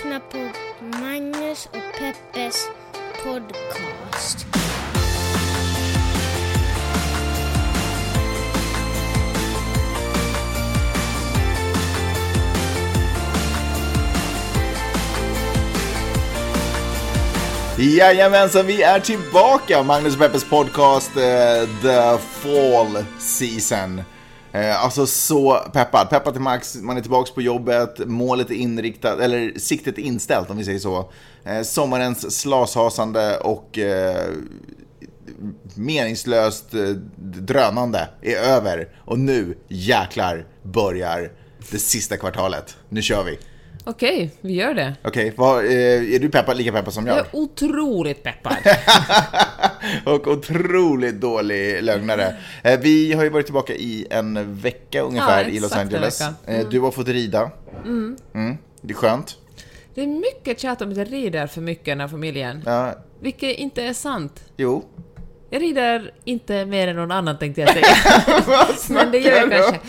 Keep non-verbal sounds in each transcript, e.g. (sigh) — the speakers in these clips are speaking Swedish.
lyssnar på Magnus och Peppes podcast. Jajamensan, vi är tillbaka! Magnus och Peppes podcast, eh, The Fall Season. Eh, alltså så peppad, peppad till max, man är tillbaka på jobbet, målet är inriktat, eller siktet är inställt om vi säger så. Eh, sommarens slashasande och eh, meningslöst eh, drönande är över. Och nu, jäklar, börjar det sista kvartalet. Nu kör vi! Okej, vi gör det. Okej, vad, eh, är du peppad, lika peppad som jag? Jag är otroligt peppad. (laughs) och otroligt dålig lögnare. Eh, Vi har ju varit tillbaka i en vecka ungefär Ja, i Los Angeles. Eh, Du har fått rida. Mm. Det är skönt. Det är mycket tjat om att jag rider för mycket i den här familjen. Ja, Vilket inte är sant. jo. Jag rider inte mer än någon annan tänkte jag säga. (laughs) Men det gör jag kanske.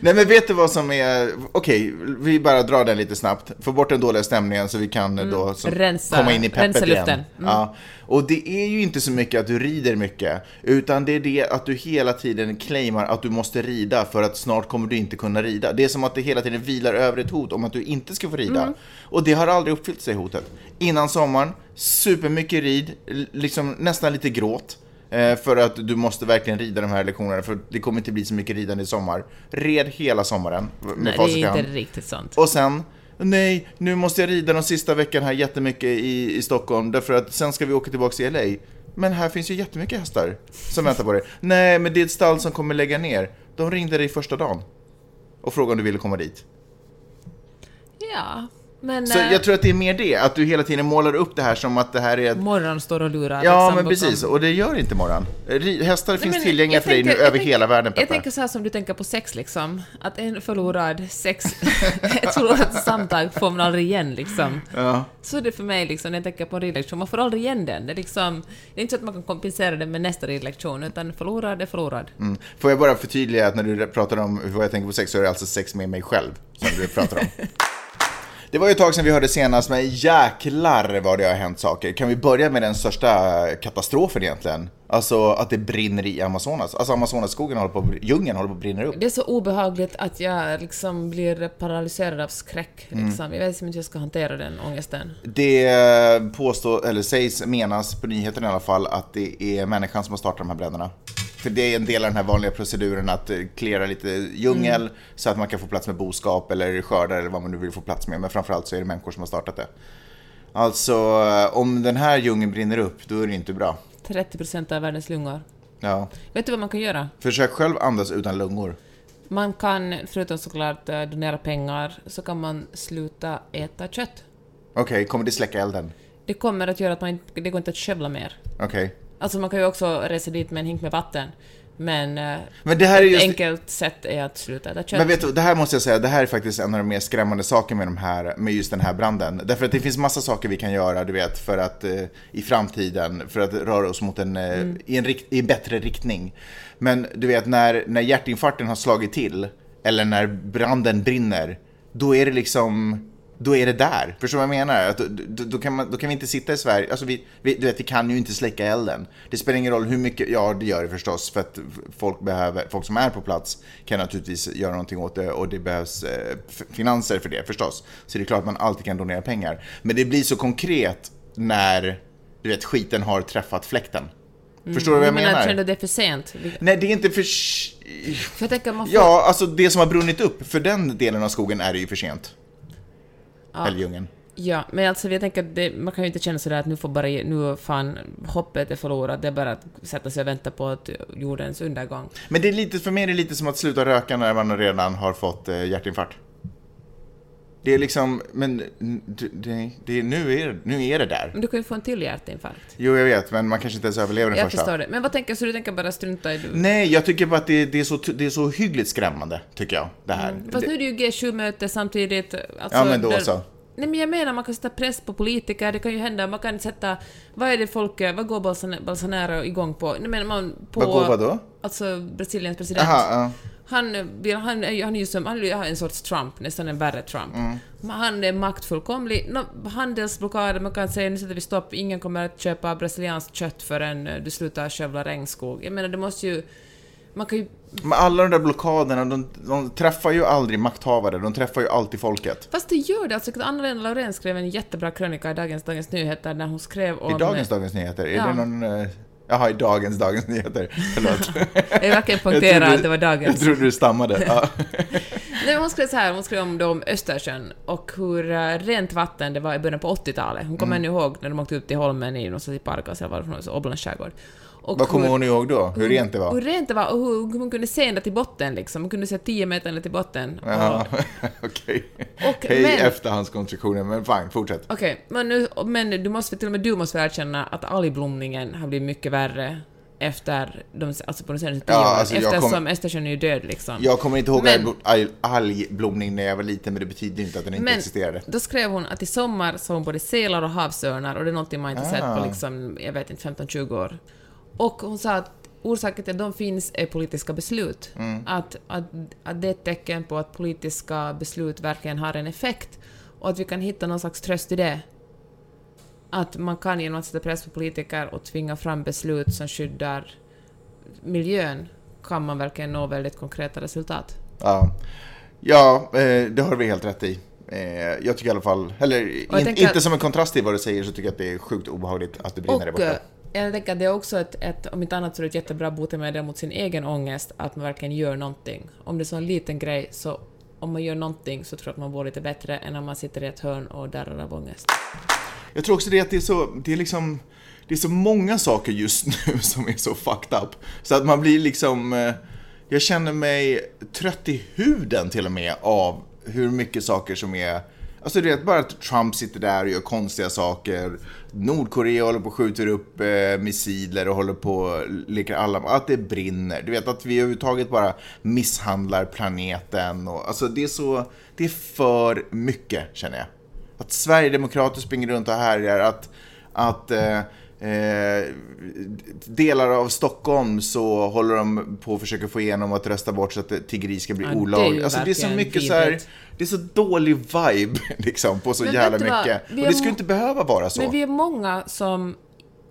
Nej men vet du vad som är, okej, vi bara drar den lite snabbt. Få bort den dåliga stämningen så vi kan då så, Mm. Rensa- komma in i peppet rensa igen. luften. Mm. Ja. Och det är ju inte så mycket att du rider mycket, utan det är det att du hela tiden claimar att du måste rida för att snart kommer du inte kunna rida. Det är som att det hela tiden vilar över ett hot om att du inte ska få rida. Mm. Och det har aldrig uppfyllt sig hotet. Innan sommaren, supermycket rid, liksom nästan lite gråt. Eh, För att du måste verkligen rida de här lektionerna, för det kommer inte bli så mycket ridande i sommar. Red hela sommaren Nej, det är inte riktigt sant. Och sen, nej, nu måste jag rida den sista veckan här jättemycket i, i Stockholm, därför att sen ska vi åka tillbaka till LA. Men här finns ju jättemycket hästar som väntar på dig. Nej, men det är ett stall som kommer lägga ner. De ringde dig första dagen och frågade om du ville komma dit. Ja, men... Så äh, jag tror att det är mer det, att du hela tiden målar upp det här som att det här är ett Morgon står och lurar. Ja, liksom men precis. Och det gör inte morgon. Ri- Hästar Nej, finns tillgängliga jag för dig nu jag över tänker- hela världen, Jag Peppe. tänker så här som du tänker på sex liksom. Att en förlorad sex... (laughs) (laughs) ett förlorat samtal får man aldrig igen liksom. Ja. Så är det för mig liksom när jag tänker på en ridlektion. Man får aldrig igen den. Det är liksom... Det är inte så att man kan kompensera det med nästa ridlektion, utan förlorad är förlorad. Mm. Får jag bara förtydliga att när du pratar om vad jag tänker på sex så är det alltså sex med mig själv som du pratar om. (laughs) Det var ju ett tag sedan vi hörde senast, men jäklar vad det har hänt saker. Kan vi börja med den största katastrofen egentligen? Alltså att det brinner i Amazonas. Alltså Amazonasskogen håller på, djungeln håller på att brinna upp. Det är så obehagligt att jag liksom blir paralyserad av skräck. Mm. Liksom. Jag vet inte hur jag ska hantera den ångesten. Det påstår, eller sägs, menas på nyheten i alla fall att det är människan som har startat de här bränderna. För det är en del av den här vanliga proceduren att eh, klära lite djungel så att man kan få plats med boskap eller skördar eller vad man nu vill få plats med. Men framförallt så är det människor som har startat det. Alltså, eh, om den här djungeln brinner upp, då är det inte bra. 30% av världens lungor. Ja. Vet du vad man kan göra? Försök själv andas utan lungor. Man kan, förutom såklart eh, donera pengar, så kan man sluta äta kött. Okej, kommer det släcka elden? Det kommer att göra att man inte, det går inte att skövla mer. Okej. Alltså man kan ju också resa dit med en hink med vatten. Men, eh, Men det här är ett just... enkelt sätt är att sluta äta kött. Men vet du, det här måste jag säga, det här är faktiskt en av de mer skrämmande sakerna med, de här, med just den här branden. Därför att det finns massa saker vi kan göra, du vet, för att eh, i framtiden, för att röra oss mot en, eh, i, en rikt, i en bättre riktning. Men du vet, när, när hjärtinfarkten har slagit till, eller när branden brinner, då är det liksom, då är det där. Förstår du vad jag menar? Att, då, då, då, kan man, då kan vi inte sitta i Sverige, alltså vi, vi, du vet, vi kan ju inte släcka elden. Det spelar ingen roll hur mycket, ja det gör det förstås, för att folk behöver, folk som är på plats kan naturligtvis göra någonting åt det och det behövs eh, finanser för det förstås. Så det är klart att man alltid kan donera pengar. Men det blir så konkret när, du vet, skiten har träffat fläkten. Förstår du vad jag men menar? jag känner att det är för sent. Nej, det är inte för... För jag tänker man får... Ja, alltså det som har brunnit upp, för den delen av skogen är det ju för sent. Ja. Ja, men alltså jag tänker att det, man kan ju inte känna sådär att nu får bara, nu fan, hoppet är förlorat, det är bara att sätta sig och vänta på att jordens undergång. Men det är lite, för mig är det lite som att sluta röka när man redan har fått eh, hjärtinfarkt. Det är liksom, men det, det, det, nu, är, nu är det där. Men du kan ju få en till hjärtinfarkt. Jo, jag vet, men man kanske inte ens överlever den Jag första. förstår det. Men vad tänker så du tänker bara strunta i... Nej, jag tycker bara att det, det, är så, det är så hyggligt skrämmande, tycker jag, det här. Fast nu är det ju G7-möte samtidigt. Alltså, ja, men då där- så. Nej men jag menar, man kan sätta press på politiker, det kan ju hända, man kan sätta... Vad är det folk... Vad går Bolsona- Bolsonaro igång på? Nej men man... På, Vad går vad då? Alltså Brasiliens president. Jaha, ja. Han, han, han är ju som han är en sorts Trump, nästan en värre Trump. Men Han är maktfullkomlig. No, handelsblockader, man kan säga nu sätter vi stopp, ingen kommer att köpa brasilianskt kött förrän eh, du slutar skövla regnskog. Jag menar, det måste ju... Man kan ju... Men alla de där blockaderna, de, de träffar ju aldrig makthavare, de träffar ju alltid folket. Fast det gör det. Alltså, Anna-Lena Laurén skrev en jättebra krönika i dagens Dagens Nyheter när hon skrev om... I dagens Dagens Nyheter, är Ja. det någon... eh, Jaha, i dagens Dagens Nyheter. Förlåt. (laughs) Jag verkligen poängtera att det var dagens. Jag trodde du stammade. Ja. (laughs) Nej, hon skrev så här, hon skrev om, om Östersjön och hur uh, rent vatten det var i början på 80-talet. Hon kommer ännu ihåg när de åkte upp till Holmen i någonstans i Pargas eller var det från, så Åbolands skärgård. Och Vad kommer hur- hon ihåg då? Hur rent det Hur var? rent det var och hur hur hon kunde se ända till botten liksom. Hon kunde se 10 meter ner till botten. Ja, (laughs) okej. Och- Hej men- efterhandskonstruktioner, men fine, fortsätt. Okej, men, nu, men du måste, till och med du måste erkänna att algblomningen har blivit mycket värre efter de, alltså på de senaste tio Ja, åren, alltså eftersom kom- Östersjön är ju död liksom. Jag kommer inte ihåg Men- alg- alg- algblomning när jag var liten, men det betyder inte att den inte Men existerade. då skrev hon att i sommar såg hon både sälar och havsörnar och det är någonting man inte sett Ah. på liksom, jag vet inte, 15-20 år. Och hon sa att orsaken till att de finns är politiska beslut. Mm. Att, att, att det är ett tecken på att politiska beslut verkligen har en effekt och att vi kan hitta någon slags tröst i det. Att man kan genom att sätta press på politiker och tvinga fram beslut som skyddar miljön kan man verkligen nå väldigt konkreta resultat. Ja, ja eh, det har vi helt rätt i. Eh, Jag tycker i alla fall, eller in, inte att- som en kontrast till vad du säger, så tycker jag att det är sjukt obehagligt att det brinner där Och borta jag tänker att det är också ett, ett, om inte annat så är det ett jättebra botemedel mot sin egen ångest, att man verkligen gör någonting. Om det är så en liten grej, så om man gör någonting så tror jag att man mår lite bättre än om man sitter i ett hörn och darrar av ångest. Jag tror också det att det är så, det är liksom, det är så många saker just (laughs) nu som är så fucked up. Så att man blir liksom, eh, jag känner mig trött i huden till och med av hur mycket saker som är Alltså du vet, bara att Trump sitter där och gör konstiga saker. Nordkorea håller på och skjuter upp eh, missiler och håller på och leker alla... Att det brinner. Du vet att vi överhuvudtaget bara misshandlar planeten. Och, alltså det är så... Det är för mycket, känner jag. Att Sverigedemokrater springer runt och härjar, att, att eh, eh, delar av Stockholm så håller de på att försöka få igenom att rösta bort så att tiggeri ska bli Ja, olagligt. Alltså det är så mycket så här. Det är så dålig vibe (laughs) liksom på så Men jävla mycket. Och det skulle inte behöva vara så. Men vi är många som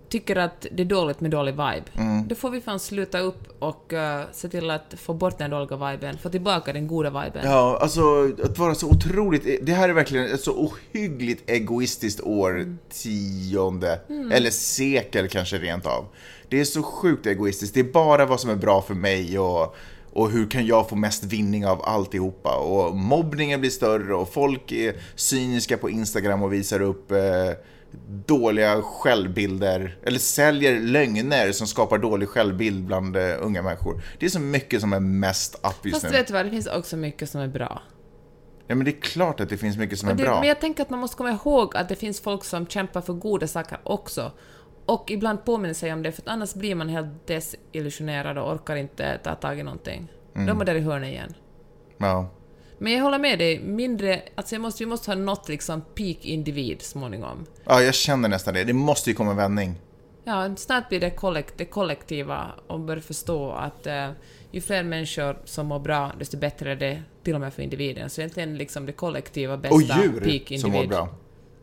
tycker att det är dåligt med dålig vibe. Mm. Då får vi fan sluta upp och eh, se till att få bort den dåliga viben, få tillbaka den goda viben. Ja, alltså att vara så otroligt... Det här är verkligen ett så ohyggligt egoistiskt år, tionde, eller sekel kanske rent av. Det är så sjukt egoistiskt. Det är bara vad som är bra för mig och, och hur kan jag få mest vinning av alltihopa. Och mobbningen blir större och folk är cyniska på Instagram och visar upp eh, dåliga självbilder, eller säljer lögner som skapar dålig självbild bland eh, unga människor. Det är så mycket som är mest up just Fast nu. vet du vad, det finns också mycket som är bra. Ja, men det är klart att det finns mycket som är det, bra. Men jag tänker att man måste komma ihåg att det finns folk som kämpar för goda saker också. Och ibland påminner sig om det, för att annars blir man helt desillusionerad och orkar inte ta tag i någonting. Mm. Då är man där i hörnet igen. Ja. Men jag håller med dig, mindre... Alltså jag måste, vi måste ha nått liksom peak individ småningom. ja, jag känner nästan det. Det måste ju komma en vändning. Ja, snart blir det, kollekt, det kollektiva och börjar förstå att eh, ju fler människor som mår bra, desto bättre är det till och med för individen. Så egentligen liksom det kollektiva bästa Och peak djur individ. som mår bra.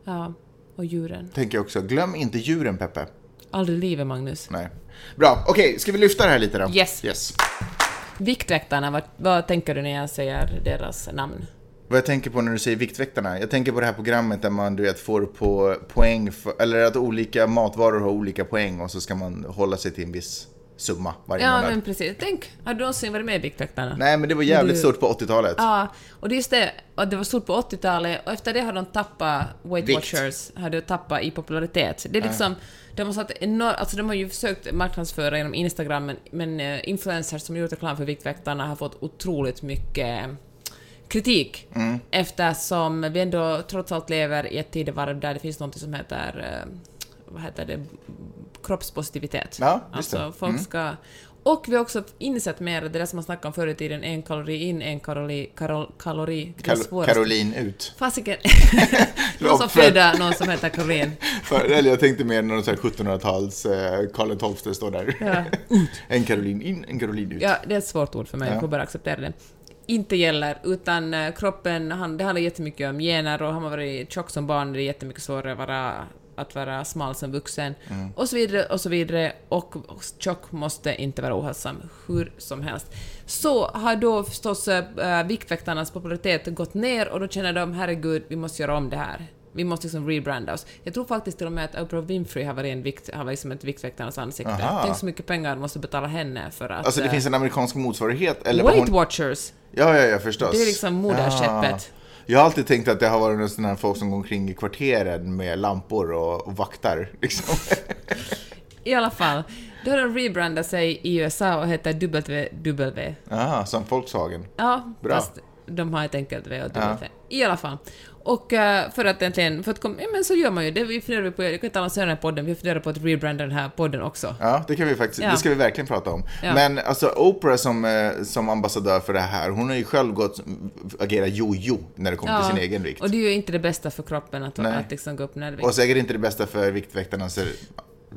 Ja, och djuren. Tänker jag också. Glöm inte djuren, Peppe. Aldrig i livet, Magnus. Nej. Bra, okej, ska vi lyfta det här lite då? Yes. yes. Viktväktarna, vad, vad tänker du när jag säger deras namn? Vad jag tänker på när du säger Viktväktarna, jag tänker på det här programmet där man du vet, får på poäng, för, eller att olika matvaror har olika poäng och så ska man hålla sig till en viss summa varje Ja, månad. men precis. Tänk, har du någonsin varit med i Viktväktarna? Nej, men det var jävligt Du- stort på 80-talet. Ja, och det är just det, att det var stort på 80-talet och efter det har de tappat, Weight Vikt. Watchers hade tappat i popularitet. Det är liksom, de har satt enormt, alltså de har ju försökt marknadsföra genom Instagram, men, men eh, influencers som gjort reklam för Viktväktarna har fått otroligt mycket kritik Mm. eftersom vi ändå trots allt lever i ett tidevarv där det finns något som heter, eh, vad heter det, kroppspositivitet. Ja, det. alltså folk Mm. ska... Och vi har också insett mer, det där som man snackade om förr i tiden, en kalori in, en kalori... Karol, kalori det svårast. Caroline ut. Fasiken. (laughs) någon som födde någon som heter Caroline. (laughs) För, eller jag tänkte mer någon sån här 1700-tals eh, Karl XII står där. Ja. (laughs) En Caroline in, en Caroline ut. Ja, det är ett svårt ord för mig, Ja. jag får bara acceptera det. Inte gäller, utan eh, kroppen, han, det handlar jättemycket om gener och har man varit tjock som barn det är jättemycket svårare att vara, att vara smal som vuxen. Mm. Och så vidare, och så vidare. Och tjock måste inte vara ohälsam, hur som helst. Så har då förstås äh, Viktväktarnas popularitet gått ner och då känner de herregud, vi måste göra om det här. Vi måste liksom rebranda oss. Jag tror faktiskt till och med att Oprah Winfrey har varit, en vikt, har varit som ett Viktväktarnas ansikte. Aha. Tänk så mycket pengar de måste betala henne för att... Alltså det eh, finns en amerikansk motsvarighet? Eller Weight hon... Watchers. Ja, ja, ja, förstås. Det är liksom moderskeppet. Ja. Jag har alltid tänkt att det har varit någon sån här folk som går omkring i kvarteren med lampor och, och vaktar. Liksom. I alla fall, då har de rebrandat sig i USA och heter WW. Aha, som Volkswagen. Ja, Bra. fast de har ett enkelt V och Ja. W. I alla fall. Och eh, för att äntligen, för att kom, ja, men så gör man ju det. Vi funderar på, jag kan inte annonsera den här podden, vi funderar på att rebranda den här podden också. Ja, det kan vi faktiskt, Ja. det ska vi verkligen prata om. Ja. Men alltså Oprah som, eh, som ambassadör för det här, hon har ju själv gått, agerat jojo när det kommer till sin egen vikt. och det är ju inte det bästa för kroppen att, Nej. att liksom gå upp vikt. Och säkert inte det bästa för Viktväktarnas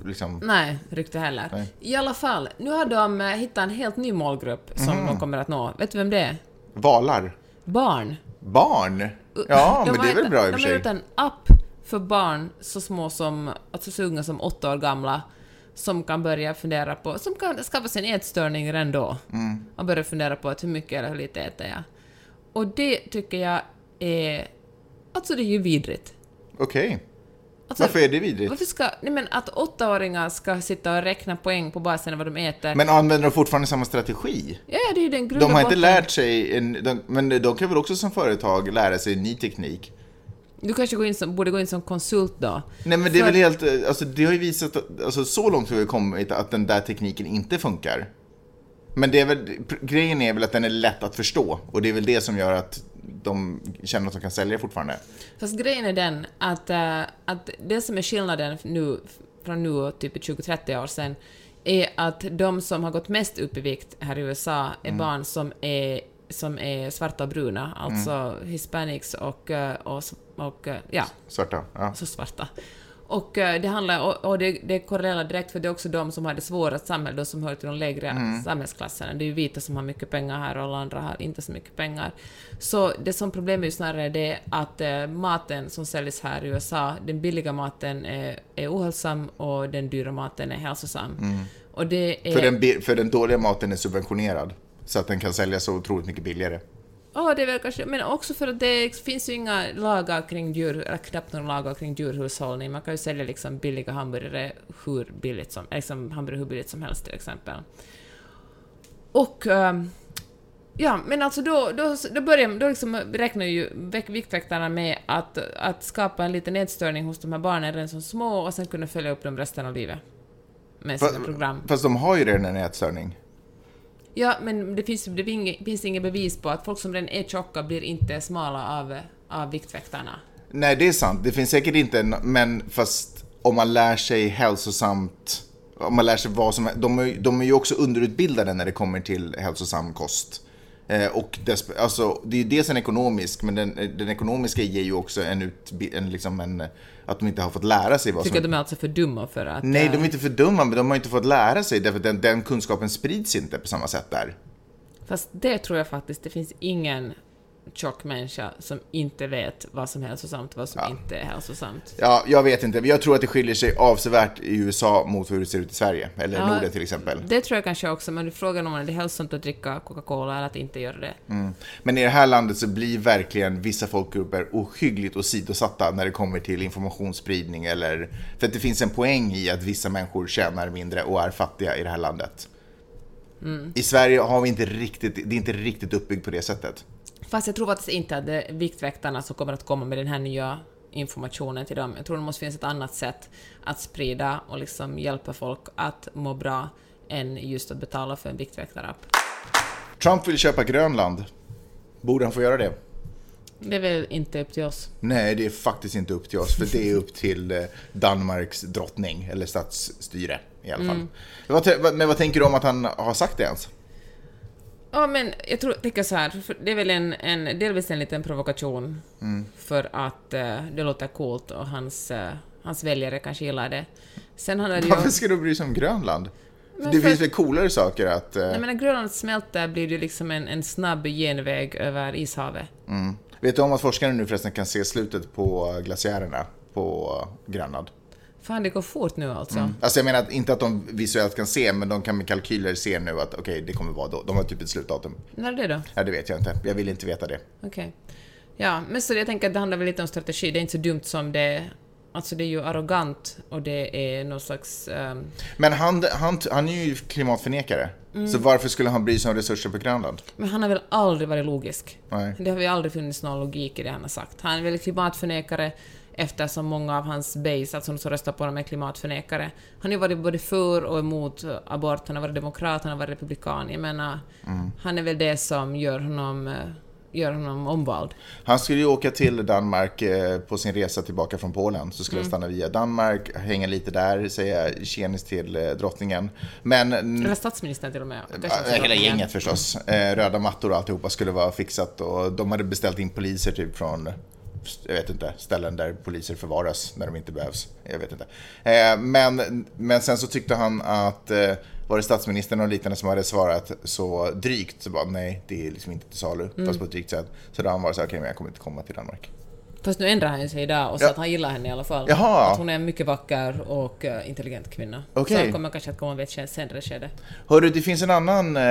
liksom... Nej, rykte heller. Nej. I alla fall, nu har de eh, hittat en helt ny målgrupp som Mhm. de kommer att nå. Vet du vem det är? Valar. Barn. Barn? Ja, De men har det är väl bra i och De för har sig. gjort en app för barn så små som, alltså så unga som åtta år gamla, som kan börja fundera på, som kan skaffa sig en ätstörning redan då. Mm. Och börja fundera på att hur mycket eller hur lite äter jag. Och det tycker jag är, alltså det är ju vidrigt. Okej. Alltså, Varför är det vidrigt? Varför ska, nej men att åttaåringar ska sitta och räkna poäng på basen av vad de äter. Men använder de fortfarande samma strategi? ja, det är ju den grund De har inte lärt sig, en, de, men de kan väl också som företag lära sig ny teknik? Du kanske går in som, borde gå in som konsult då. Nej men det är För väl helt, alltså det har ju visat, alltså så långt har vi kommit att den där tekniken inte funkar. Men det är väl, grejen är väl att den är lätt att förstå och det är väl det som gör att de känner att de kan sälja fortfarande. Fast grejen är den att, äh, att det som är skillnaden nu, från nu och typ 20-30 år sedan är att de som har gått mest upp i vikt här i USA är Mm. barn som är, som är svarta och bruna, alltså hispanics och, äh, och, och äh, ja, Svarta, ja. så svarta. Och eh, det handlar, och, och det, det korrelerar direkt för det är också de som har det svårast samhället, de som hör till de lägre samhällsklasserna. Det är ju vita som har mycket pengar här och alla andra har inte så mycket pengar. Så det som problem är ju snarare det att eh, maten som säljs här i USA, den billiga maten är, är ohälsam och den dyra maten är hälsosam. Och det är... För, den, för den dåliga maten är subventionerad. Så att den kan säljas så otroligt mycket billigare. Ja, det är väl kanske, men också för att det finns ju inga lagar kring djur, eller knappt några lagar kring djurhushållning. Man kan ju sälja liksom billiga hamburgare hur billigt som, liksom hamburgare hur billigt som helst till exempel. Och ehm, Ja, men alltså då, då, då, börjar, då liksom räknar ju Vik- Viktväktarna med att, att skapa en liten ätstörning hos de här barnen redan som små och sen kunna följa upp dem resten av livet. Med sina Fa- program. Fast de har ju redan en ätstörning. Ja, men det finns, det finns inget, bevis på att folk som redan är tjocka blir inte smala av, av Viktväktarna. Nej, det är sant. Det finns säkert inte, men fast om man lär sig hälsosamt, om man lär sig vad som de är, de är ju också underutbildade när det kommer till hälsosam kost. Eh, och alltså, det är dels en ekonomisk, men den, den ekonomiska ger ju också en, ut, en, liksom en, att de inte har fått lära sig vad Tycker som... att de är alltså för dumma för att... Nej, eh, de är inte för dumma, men de har inte fått lära sig därför att den, den kunskapen sprids inte på samma sätt där. Fast det tror jag faktiskt, det finns ingen tjock människa som inte vet vad som är hälsosamt och vad som Ja. inte är hälsosamt. Ja, jag vet inte. Jag tror att det skiljer sig avsevärt i USA mot hur det ser ut i Sverige, eller Ja. Norden till exempel. Det tror jag kanske också, men frågan om det är hälsosamt att dricka Coca-Cola eller att inte göra det. Mm. Men i det här landet så blir verkligen vissa folkgrupper ohyggligt åsidosatta när det kommer till informationsspridning eller... För att det finns en poäng i att vissa människor tjänar mindre och är fattiga i det här landet. I Sverige har vi inte riktigt, det är inte riktigt uppbyggt på det sättet. Fast jag tror faktiskt inte att det är Viktväktarna som kommer att komma med den här nya informationen till dem. Jag tror det måste finnas ett annat sätt att sprida och liksom hjälpa folk att må bra än just att betala för en Viktväktarapp. Trump vill köpa Grönland. Borde han få göra det? Det är väl inte upp till oss. Nej, det är faktiskt inte upp till oss, för det är upp till eh, Danmarks drottning, eller statsstyre. i alla fall. Vad- Men vad tänker du om att han har sagt det ens? Ja, men jag tror, tänker så här, det är väl en, en, delvis en liten provokation för att eh, det låter coolt och hans, eh, hans väljare kanske gillar det. Sen handlar det ju Varför om... ska du bry dig om Grönland? Men det för- finns väl coolare saker att... eh, Nej, men när Grönland smälter blir det liksom en, en snabb genväg över ishavet. mm. Vet du om att forskare nu förresten kan se slutet på glaciärerna på Grönland? Fan, det går fort nu alltså. Alltså jag menar att, inte att de visuellt kan se, men de kan med kalkyler se nu att okej, det kommer vara då. De har typ ett slutdatum. När är det då? Ja, det vet jag inte. Jag vill inte veta det. Okej. Ja, men så jag tänker att det handlar väl lite om strategi. Det är inte så dumt som det... Alltså det är ju arrogant och det är någon slags... ehm, Men han, han, han är ju klimatförnekare. Så varför skulle han bry sig om resurser på Grönland? men han har väl aldrig varit logisk? Nej. Det har ju aldrig funnits någon logik i det han har sagt. Han är väl klimatförnekare eftersom många av hans base, alltså de som röstar på honom, är klimatförnekare. Han har ju varit både för och emot abort, han har varit demokrat, han har varit republikan. Jag menar, han är väl det som gör honom, eh, gör honom omvald. Han skulle ju åka till Danmark eh, på sin resa tillbaka från Polen. Så skulle han stanna via Danmark, hänga lite där, säga tjenis till eh, drottningen. Men Eller statsministern till och med. Kanske hela gänget förstås. Röda mattor och alltihopa skulle vara fixat och de hade beställt in poliser typ från jag vet inte, ställen där poliser förvaras när de inte behövs. Jag vet inte. Eh, men, men sen så tyckte han att eh, var det statsministern och liknande som hade svarat så drygt så bara nej, det är liksom inte till salu, fast på ett drygt sätt. Så då har han varit så här, okej men jag kommer inte komma till Danmark. Fast nu ändrar han sig idag och sa Ja. att han gillar henne i alla fall. Jaha. Att hon är en mycket vacker och eh, intelligent kvinna. Okej. Så han kommer kanske att komma vid ett senare skede. Hörru, det finns en annan eh,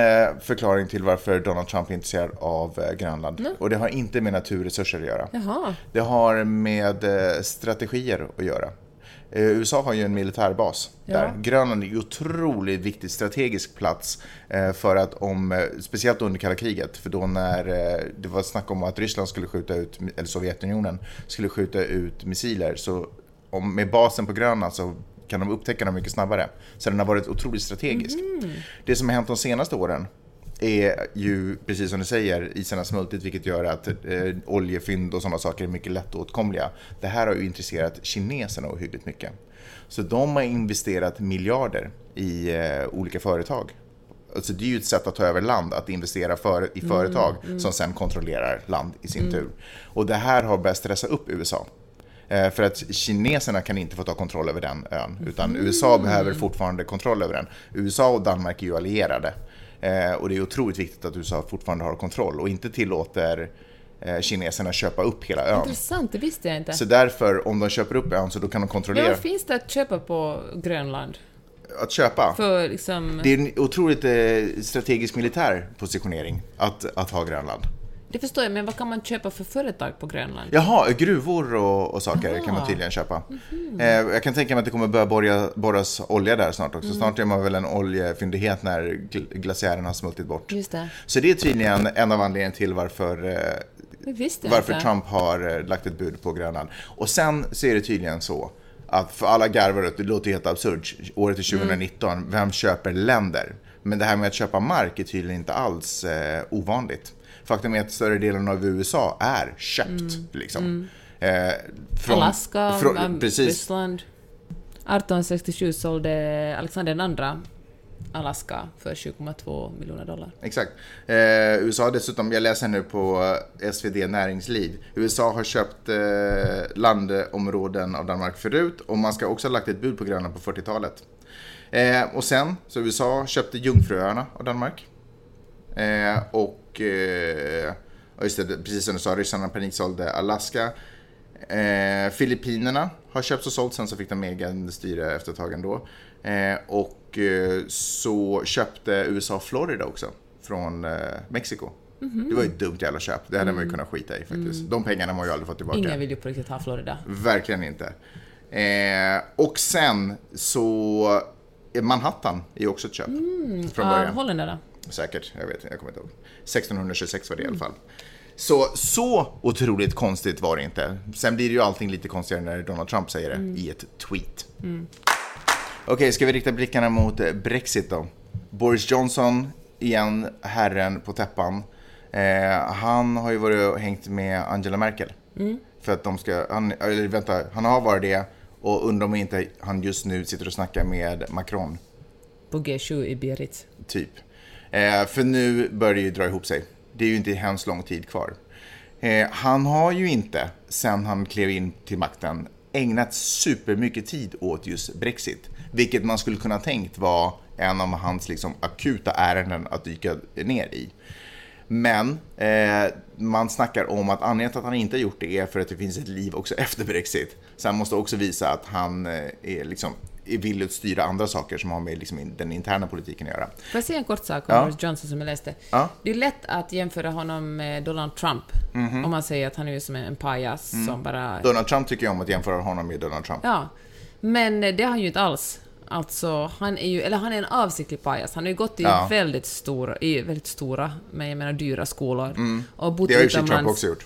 förklaring till varför Donald Trump är intresserad av eh, Grönland. Och det har inte med naturresurser att göra. Jaha. Det har med strategier att göra. Eh, USA har ju en militärbas Ja. där. Grönland är ju otroligt viktig strategisk plats eh, för att om, eh, speciellt under kalla kriget, för då när det var snack om att Ryssland skulle skjuta ut, eller Sovjetunionen skulle skjuta ut missiler, så om, med basen på Grönland så kan de upptäcka dem mycket snabbare. Så den har varit otroligt strategisk. Det som har hänt de senaste åren är ju, precis som du säger, isen har smultit vilket gör att eh, oljefynd och sådana saker är mycket lättåtkomliga. Det här har ju intresserat kineserna ohyggligt mycket. Så de har investerat miljarder i eh, olika företag. Alltså det är ju ett sätt att ta över land, att investera för, i företag som sen kontrollerar land i sin tur. Och det här har börjat stressa upp USA. Eh, För att kineserna kan inte få ta kontroll över den ön, utan USA behöver fortfarande kontroll över den. USA och Danmark är ju allierade. Eh, Och det är otroligt viktigt att USA fortfarande har kontroll och inte tillåter eh, kineserna köpa upp hela ön. Intressant, det visste jag inte. Så därför, om de köper upp ön, så då kan de kontrollera vad finns det att köpa på Grönland? att köpa. För liksom... Det är en otroligt eh, strategisk militär positionering att, att ha Grönland. Det förstår jag, men vad kan man köpa för företag på Grönland? Jaha, gruvor och, och saker kan man Aha. tydligen köpa. Eh, jag kan tänka mig att det kommer börja borra, borras olja där snart också. Snart är man väl en oljefyndighet när gl- glaciären har smultit bort. Just det. Så det är tydligen en av anledningarna till varför, eh, varför inte. Trump har eh, lagt ett bud på Grönland. Och sen så är det tydligen så att för alla garvar det, låter helt absurt, året är 2019, vem köper länder? Men det här med att köpa mark är tydligen inte alls eh, ovanligt. Faktum är att större delen av USA är köpt. Liksom. Eh, från- Alaska, från- precis. Ryssland. 1867 sålde Alexander II Alaska för 7,2 miljoner dollar. Exakt. Eh, USA har dessutom, jag läser nu på eh, SvD Näringsliv, USA har köpt eh, landområden av Danmark förut och man ska också ha lagt ett bud på Grönland på 40-talet. Eh, och sen, så USA köpte Jungfruöarna av Danmark. Eh, och, eh, just det, precis som du sa, ryssarna paniksålde Alaska. Eh, Filippinerna har köpts och sålt, sen så fick de egen styre efter ett tag ändå. Eh, och eh, så köpte USA Florida också från eh, Mexiko. Det var ju ett dumt jävla köp, det hade man ju kunnat skita i faktiskt. De pengarna har man ju aldrig fått tillbaka. Ingen vill ju på riktigt ha Florida. Verkligen inte. Eh, och sen så, eh, Manhattan är ju också ett köp från Av början. holländarna. Säkert, jag vet jag kommer inte ihåg. 1626 var det i alla fall. Så, så otroligt konstigt var det inte. Sen blir det ju allting lite konstigare när Donald Trump säger det i ett tweet. Okej, ska vi rikta blickarna mot eh, Brexit då? Boris Johnson, igen herren på täppan. Eh, han har ju varit och hängt med Angela Merkel. För att de ska, han, eller vänta, han har varit det Och undrar om inte han just nu sitter och snackar med Macron, På G7 i Biarritz. typ. Eh, för nu börjar det ju dra ihop sig. Det är ju inte hemskt lång tid kvar. Eh, han har ju inte, sen han klev in till makten, ägnat supermycket tid åt just Brexit. Vilket man skulle kunna tänkt var en av hans liksom, akuta ärenden att dyka ner i. Men eh, man snackar om att anledningen till att han inte har gjort det är för att det finns ett liv också (laughs) efter Brexit. Så han måste också visa att han eh, är, liksom, att styra andra saker som har med liksom, den interna politiken att göra. Får jag säga en kort sak om Ja. Boris Johnson som jag läste? Ja. Det är lätt att jämföra honom med Donald Trump. Mhm. Om man säger att han är som en pajas Mm. som bara... Donald Trump tycker jag om att jämföra honom med Donald Trump. Ja. Men det har han ju inte alls. Alltså, han är ju, eller han är en avsiktlig pajas. Han har ju gått i Ja. väldigt stora, i väldigt stora, men jag menar dyra skolor. Och bott Mm. Det har ju Trump också gjort.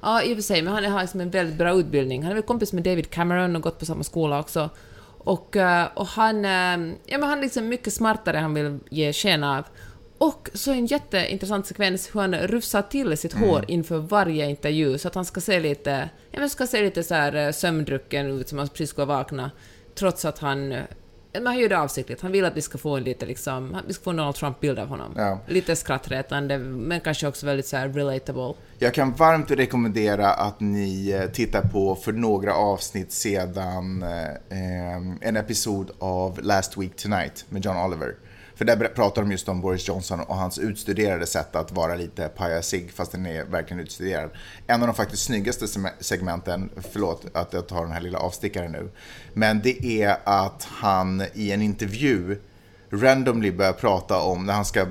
Ja, i och för sig, men han har liksom en väldigt bra utbildning. Han är väl kompis med David Cameron och gått på samma skola också. Och, eh, och han, eh, ja, men han är liksom mycket smartare än han vill ge sken av. Och så en jätteintressant sekvens hur han rufsar till sitt Mm. hår inför varje intervju så att han ska se lite, ja, men ska se lite så här eh, sömndrucken ut som han precis ska vakna. Trots att han men han gör det avsiktligt. Han vill att vi ska få en lite liksom, vi ska få en Donald Trump-bild av honom. Ja. Lite skrattretande, men kanske också väldigt så här relatable. Jag kan varmt rekommendera att ni eh, tittar på för några avsnitt sedan eh, en episod av Last Week Tonight med John Oliver. För där pratar de just om Boris Johnson och hans utstuderade sätt att vara lite pajasig fast den är verkligen utstuderad. En av de faktiskt snyggaste segmenten, förlåt att jag tar den här lilla avstickaren nu, men det är att han i en intervju randomly börjar prata om, när han ska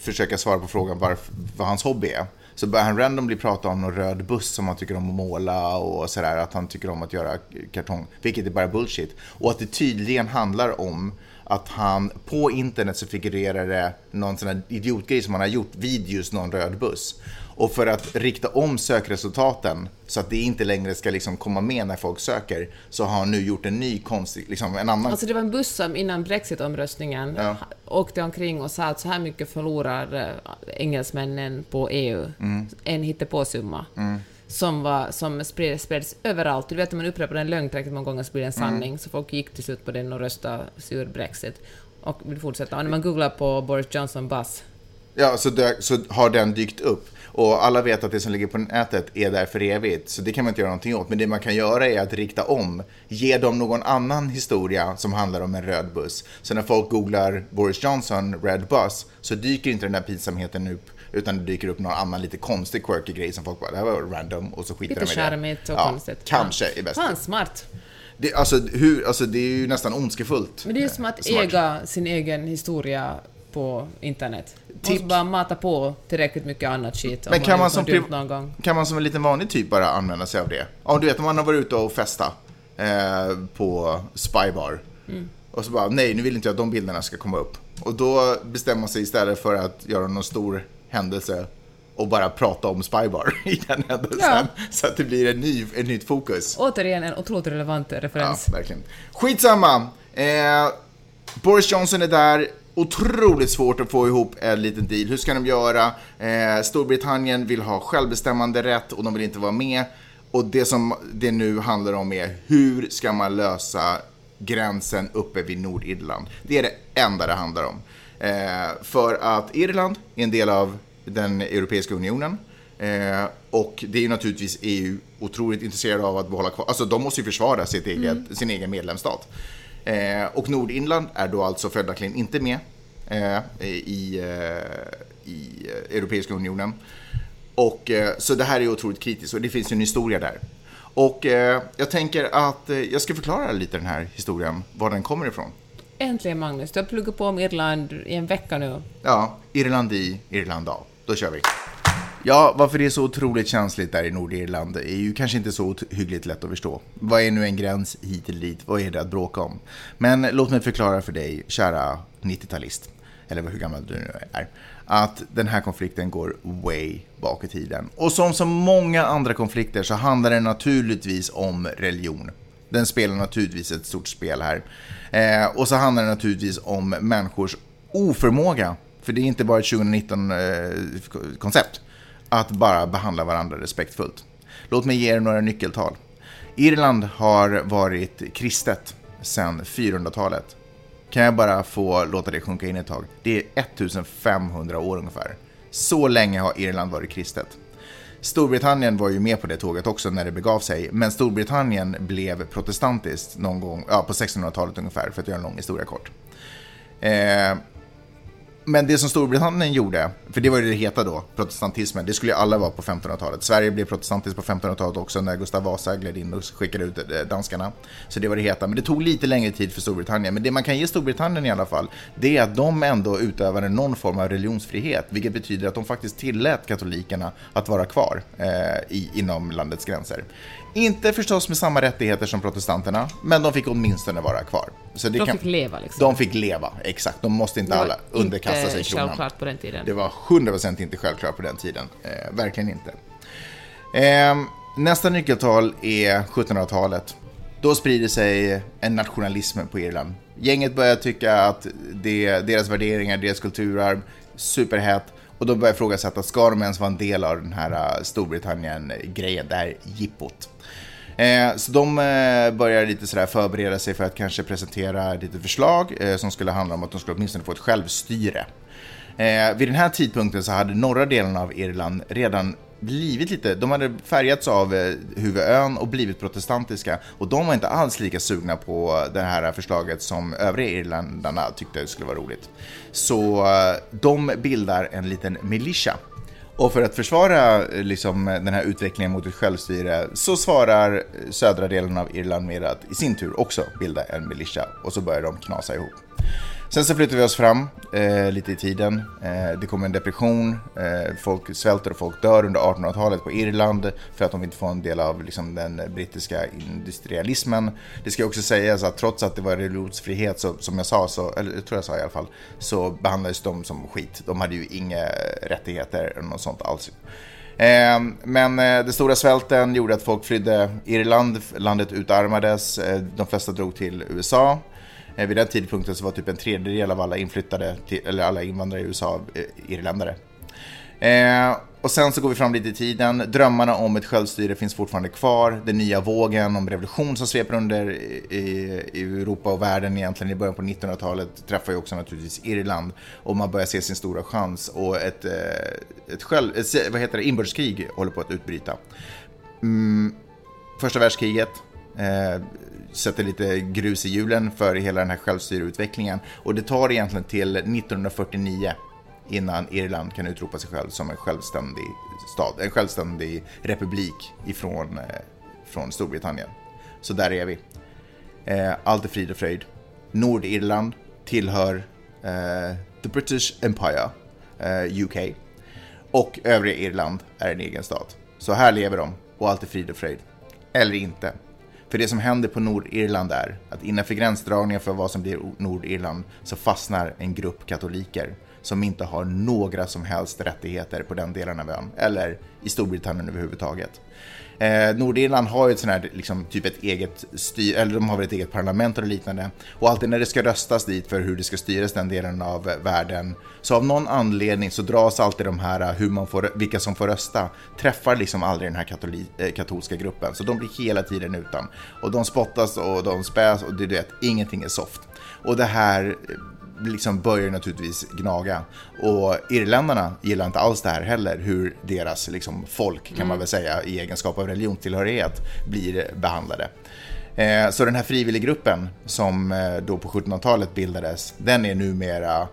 försöka svara på frågan varför, vad hans hobby är, så börjar han randomly prata om någon röd buss som han tycker om att måla och sådär, att han tycker om att göra kartong, vilket är bara bullshit. Och att det tydligen handlar om att han på internet så figurerar det någon sån här idiotgrej som han har gjort vid just någon röd buss. Och för att rikta om sökresultaten så att det inte längre ska liksom komma med när folk söker så har han nu gjort en ny konstig, liksom en annan Alltså det var en buss som innan Brexit-omröstningen Ja. åkte omkring och sa att så här mycket förlorar eh, engelsmännen på EU. Mm. En hittepåsumma. Som, var, som spred, spreds överallt. Du vet om man upprepar en lögn tillräckligt många gånger så blir det en Mm. sanning. Så folk gick till slut på den och röstade sig ur Brexit. Och vill fortsätta. Och när man googlar på Boris Johnson bus Ja, så, dö, så har den dykt upp. Och alla vet att det som ligger på nätet är där för evigt, så det kan man inte göra någonting åt. Men det man kan göra är att rikta om, ge dem någon annan historia som handlar om en röd buss. Så när folk googlar Boris Johnson, red bus, så dyker inte den där pinsamheten upp, utan det dyker upp någon annan lite konstig quirky grej som folk bara, det här var random, och så skiter Lite de i det. charmigt och ja, konstigt. Kanske Ja. är bäst. Fan, smart. Det, alltså, hur, alltså, det är ju nästan ondskefullt. Men det är som att Smart. äga sin egen historia på internet. Tips. måste bara mata på tillräckligt mycket annat skit. om Men kan man som någon gång. Kan man som en liten vanlig typ bara använda sig av det? Ja, du vet om man har varit ute och festa eh, på Spybar. Och så bara, nej nu vill inte jag att de bilderna ska komma upp. Och då bestämmer man sig istället för att göra någon stor händelse och bara prata om Spybar (laughs) i den händelsen. Så att det blir en ny, ett nytt fokus. Återigen en otroligt relevant Ja, referens. verkligen. Skitsamma! Eh, Boris Johnson är där. Otroligt svårt att få ihop en liten deal. Hur ska de göra? Eh, Storbritannien vill ha självbestämmande rätt och de vill inte vara med. Och det som det nu handlar om är hur ska man lösa gränsen uppe vid Nordirland? Det är det enda det handlar om. Eh, för att Irland är en del av den Europeiska unionen. Eh, och det är ju naturligtvis EU otroligt intresserade av att behålla kvar. Alltså de måste ju försvara sitt eget, sin egen medlemsstat. Eh, och Nordirland är då alltså följaktligen inte med eh, i, eh, i Europeiska unionen. Och, eh, så det här är otroligt kritiskt och det finns ju en historia där. Och jag tänker att jag ska förklara lite den här historien, var den kommer ifrån. Äntligen Magnus, du har pluggat på om Irland i en vecka nu. Ja, Irland i, Irland av. Då kör vi. Ja, varför det är så otroligt känsligt där i Nordirland är ju kanske inte så hyggligt lätt att förstå. Vad är nu en gräns hit eller dit? Vad är det att bråka om? Men låt mig förklara för dig, kära 90-talist, eller hur gammal du nu är, att den här konflikten går way bak i tiden. Och som så många andra konflikter så handlar det naturligtvis om religion. Den spelar naturligtvis ett stort spel här. Eh, och så handlar det naturligtvis om människors oförmåga, för det är inte bara ett 2019-koncept, eh, att bara behandla varandra respektfullt. Låt mig ge er några nyckeltal. Irland har varit kristet sedan 400-talet. Kan jag bara få låta det sjunka in ett tag? Det är 1500 år ungefär. Så länge har Irland varit kristet. Storbritannien var ju med på det tåget också när det begav sig, men Storbritannien blev protestantiskt någon gång, ja, på 1600-talet ungefär, för att göra en lång historia kort. Eh, men det som Storbritannien gjorde, för det var ju det heta då, protestantismen, det skulle ju alla vara på 1500-talet. Sverige blev protestantiskt på 1500-talet också när Gustav Vasa gled in och skickade ut eh, danskarna. Så det var det heta, men det tog lite längre tid för Storbritannien. Men det man kan ge Storbritannien i alla fall, det är att de ändå utövade någon form av religionsfrihet, vilket betyder att de faktiskt tillät katolikerna att vara kvar eh, i, inom landets gränser. Inte förstås med samma rättigheter som protestanterna, men de fick åtminstone vara kvar. Så de kan... fick leva liksom? De fick leva, exakt. De måste inte alla underkasta sig kronan. Det var inte självklart på den tiden. Det var 100% inte självklart på den tiden. Eh, verkligen inte. Eh, nästa nyckeltal är 1700-talet. Då sprider sig en nationalism på Irland. Gänget börjar tycka att det, deras värderingar, deras kulturarv, superhett. Och de börjar ifrågasätta, ska de ens vara en del av den här uh, Storbritannien-grejen, det här jippot? Eh, så de eh, börjar lite sådär förbereda sig för att kanske presentera lite förslag eh, som skulle handla om att de skulle åtminstone få ett självstyre. Eh, vid den här tidpunkten så hade norra delen av Irland redan blivit lite, de hade färgats av eh, huvudön och blivit protestantiska och de var inte alls lika sugna på det här förslaget som övriga irländarna tyckte skulle vara roligt. Så eh, de bildar en liten militia och för att försvara eh, liksom, den här utvecklingen mot ett självstyre så svarar eh, södra delen av Irland med att i sin tur också bilda en militia och så börjar de knasa ihop. Sen så flyttar vi oss fram eh, lite i tiden. Eh, det kommer en depression, eh, folk svälter och folk dör under 1800-talet på Irland för att de inte får en del av liksom, den brittiska industrialismen. Det ska också sägas att trots att det var religionsfrihet, så, som jag sa, så, eller jag tror jag sa i alla fall, så behandlades de som skit. De hade ju inga rättigheter eller något sånt alls. Eh, men eh, den stora svälten gjorde att folk flydde Irland, landet utarmades, eh, de flesta drog till USA. Eh, vid den tidpunkten så var typ en tredjedel av alla inflyttade, till, eller alla invandrare i USA, eh, irländare. Eh, och sen så går vi fram lite i tiden. Drömmarna om ett självstyre finns fortfarande kvar. Den nya vågen om revolution som sveper under i, i Europa och världen egentligen i början på 1900-talet träffar ju också naturligtvis Irland. Och man börjar se sin stora chans och ett, eh, ett, själv, ett vad heter det, inbördeskrig håller på att utbryta. Mm, första världskriget. Eh, sätter lite grus i hjulen för hela den här självstyreutvecklingen. Och det tar egentligen till 1949 innan Irland kan utropa sig själv som en självständig stad, en självständig republik ifrån eh, från Storbritannien. Så där är vi. Eh, allt är frid och fröjd. Nordirland tillhör eh, the British Empire, eh, UK. Och övriga Irland är en egen stat. Så här lever de och allt är frid och fröjd. Eller inte. För det som händer på Nordirland är att innanför gränsdragningen för vad som blir Nordirland så fastnar en grupp katoliker som inte har några som helst rättigheter på den delen av ön, eller i Storbritannien överhuvudtaget. Eh, Nordirland har ju ett sånt här, liksom, typ ett eget styr, eller de har väl ett eget parlament och liknande. Och alltid när det ska röstas dit för hur det ska styras den delen av världen, så av någon anledning så dras alltid de här, eh, hur man får, vilka som får rösta, träffar liksom aldrig den här katoli, eh, katolska gruppen. Så de blir hela tiden utan. Och de spottas och de späs och du vet, ingenting är soft. Och det här liksom börjar naturligtvis gnaga. Och irländarna gillar inte alls det här heller, hur deras liksom, folk, kan mm. man väl säga, i egenskap av religionstillhörighet blir behandlade. Eh, så den här frivilliggruppen som eh, då på 1700-talet bildades, den är numera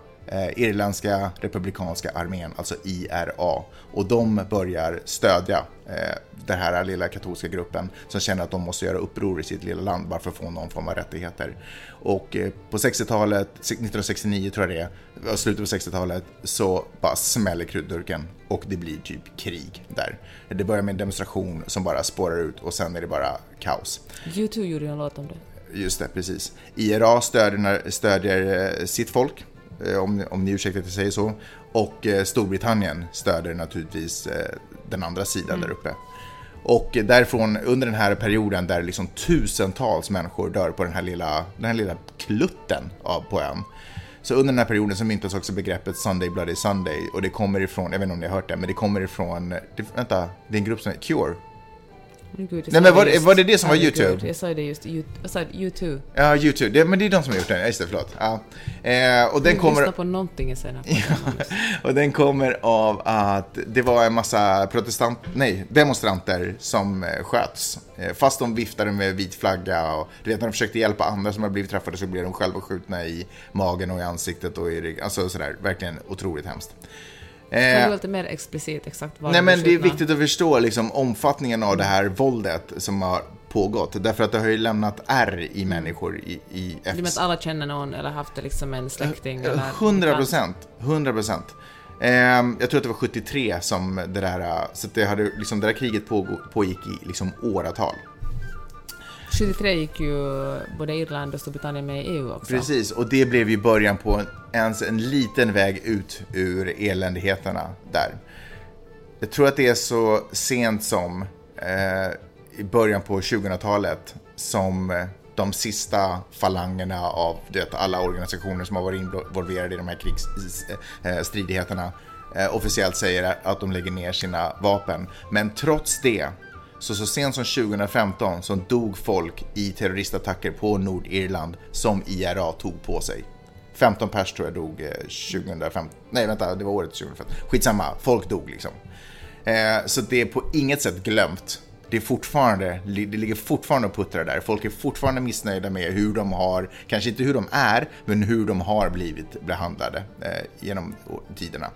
Irländska republikanska armén, alltså IRA. Och de börjar stödja eh, den här lilla katolska gruppen som känner att de måste göra uppror i sitt lilla land bara för att få någon form av rättigheter. Och eh, på 60-talet, 1969 tror jag det är, slutet på 60-talet, så bara smäller krutdurken och det blir typ krig där. Det börjar med en demonstration som bara spårar ut och sen är det bara kaos. U2 gjorde en låt om det. Just det, precis. IRA stödjer, stödjer eh, sitt folk, eh, om, om ni ursäktar att jag säger så. Och Storbritannien stödjer naturligtvis den andra sidan mm. där uppe. Och därifrån, under den här perioden där liksom tusentals människor dör på den här lilla, den här lilla klutten av, på ön. Så under den här perioden så myntas också begreppet Sunday Bloody Sunday och det kommer ifrån, jag vet inte om ni har hört det, men det kommer ifrån, det, vänta, det är en grupp som heter Cure. Gud, Nej, men var just- var det det som var YouTube? Jag sa det just, You- jag sa YouTube. Ja, YouTube. Det, men det är de som har gjort den. Just det, förlåt. Ja. Eh, och den Du kommer... på någonting i senare (laughs) Och den kommer av att det var en massa protestant, nej, demonstranter som eh, sköts. Eh, Fast de viftade med vit flagga och du vet när de försökte hjälpa andra som har blivit träffade så blev de själva skjutna i magen och i ansiktet och i ryggen. Alltså sådär, verkligen otroligt hemskt. Kan Eh, du vara lite mer explicit exakt vad Nej men det är viktigt att förstå liksom, omfattningen av det här våldet som har pågått. Därför att det har ju lämnat ärr i människor i, i Det är med att alla känner någon eller haft liksom en släkting eller... 100 procent. 100 procent. Ehm, jag tror att det var 73 som det där, eh, så det, hade, liksom, det där kriget pågick i liksom åratal. 73 gick ju både Irland och Storbritannien med i EU också. Precis, och det blev ju början på ens en liten väg ut ur eländigheterna där. Jag tror att det är så sent som eh, i början på 2000-talet som eh, de sista falangerna av du vet, alla organisationer som har varit involverade i de här krigsstridigheterna eh, eh, officiellt säger att de lägger ner sina vapen. Men trots det, så så sent som 2015 så dog folk i terroristattacker på Nordirland som IRA tog på sig. 15 pers tror jag dog eh, 2015. Nej vänta, det var året 2015. Skitsamma, folk dog liksom. Eh, så det är på inget sätt glömt. Det är fortfarande, det ligger fortfarande och puttrar där. Folk är fortfarande missnöjda med hur de har, kanske inte hur de är, men hur de har blivit behandlade eh, genom tiderna.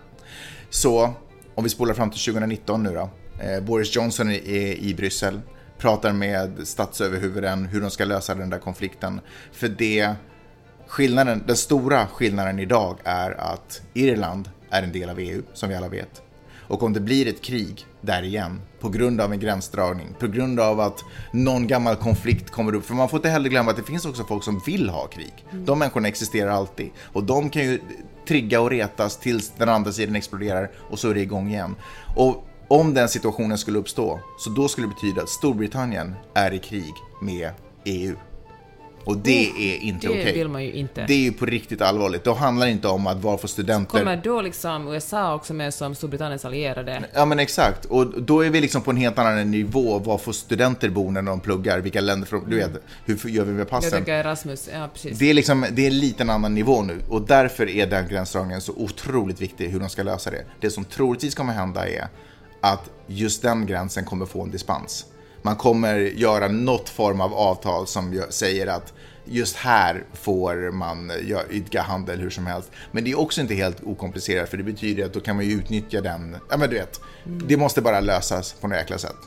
Så om vi spolar fram till 2019 nu då. Eh, Boris Johnson är i Bryssel, pratar med statsöverhuvuden hur de ska lösa den där konflikten. För det, skillnaden, den stora skillnaden idag är att Irland är en del av EU, som vi alla vet. Och om det blir ett krig där igen, på grund av en gränsdragning, på grund av att någon gammal konflikt kommer upp, för man får inte heller glömma att det finns också folk som vill ha krig. De människorna existerar alltid. Och de kan ju trigga och retas tills den andra sidan exploderar och så är det igång igen. Och om den situationen skulle uppstå, så då skulle det betyda att Storbritannien är i krig med EU. Och det är inte Det okej. vill man ju inte. Det är ju på riktigt allvarligt. Då handlar det inte om att vara för studenter. Kommer då liksom USA också med som Storbritanniens allierade? Ja men exakt, och då är vi liksom på en helt annan nivå. Var får studenter bo när de pluggar? Vilka länder får de, Du vet, hur gör vi med Jag passen? tänker Erasmus, ja precis. Det är, liksom, det är en liten annan nivå nu och därför är den gränsdragningen så otroligt viktig hur de ska lösa det. Det som troligtvis kommer hända är att just den gränsen kommer få en dispens. Man kommer göra något form av avtal som säger att just här får man idka handel hur som helst. Men det är också inte helt okomplicerat för det betyder att då kan man ju utnyttja den, ja men du vet, det måste bara lösas på något jäkla sätt.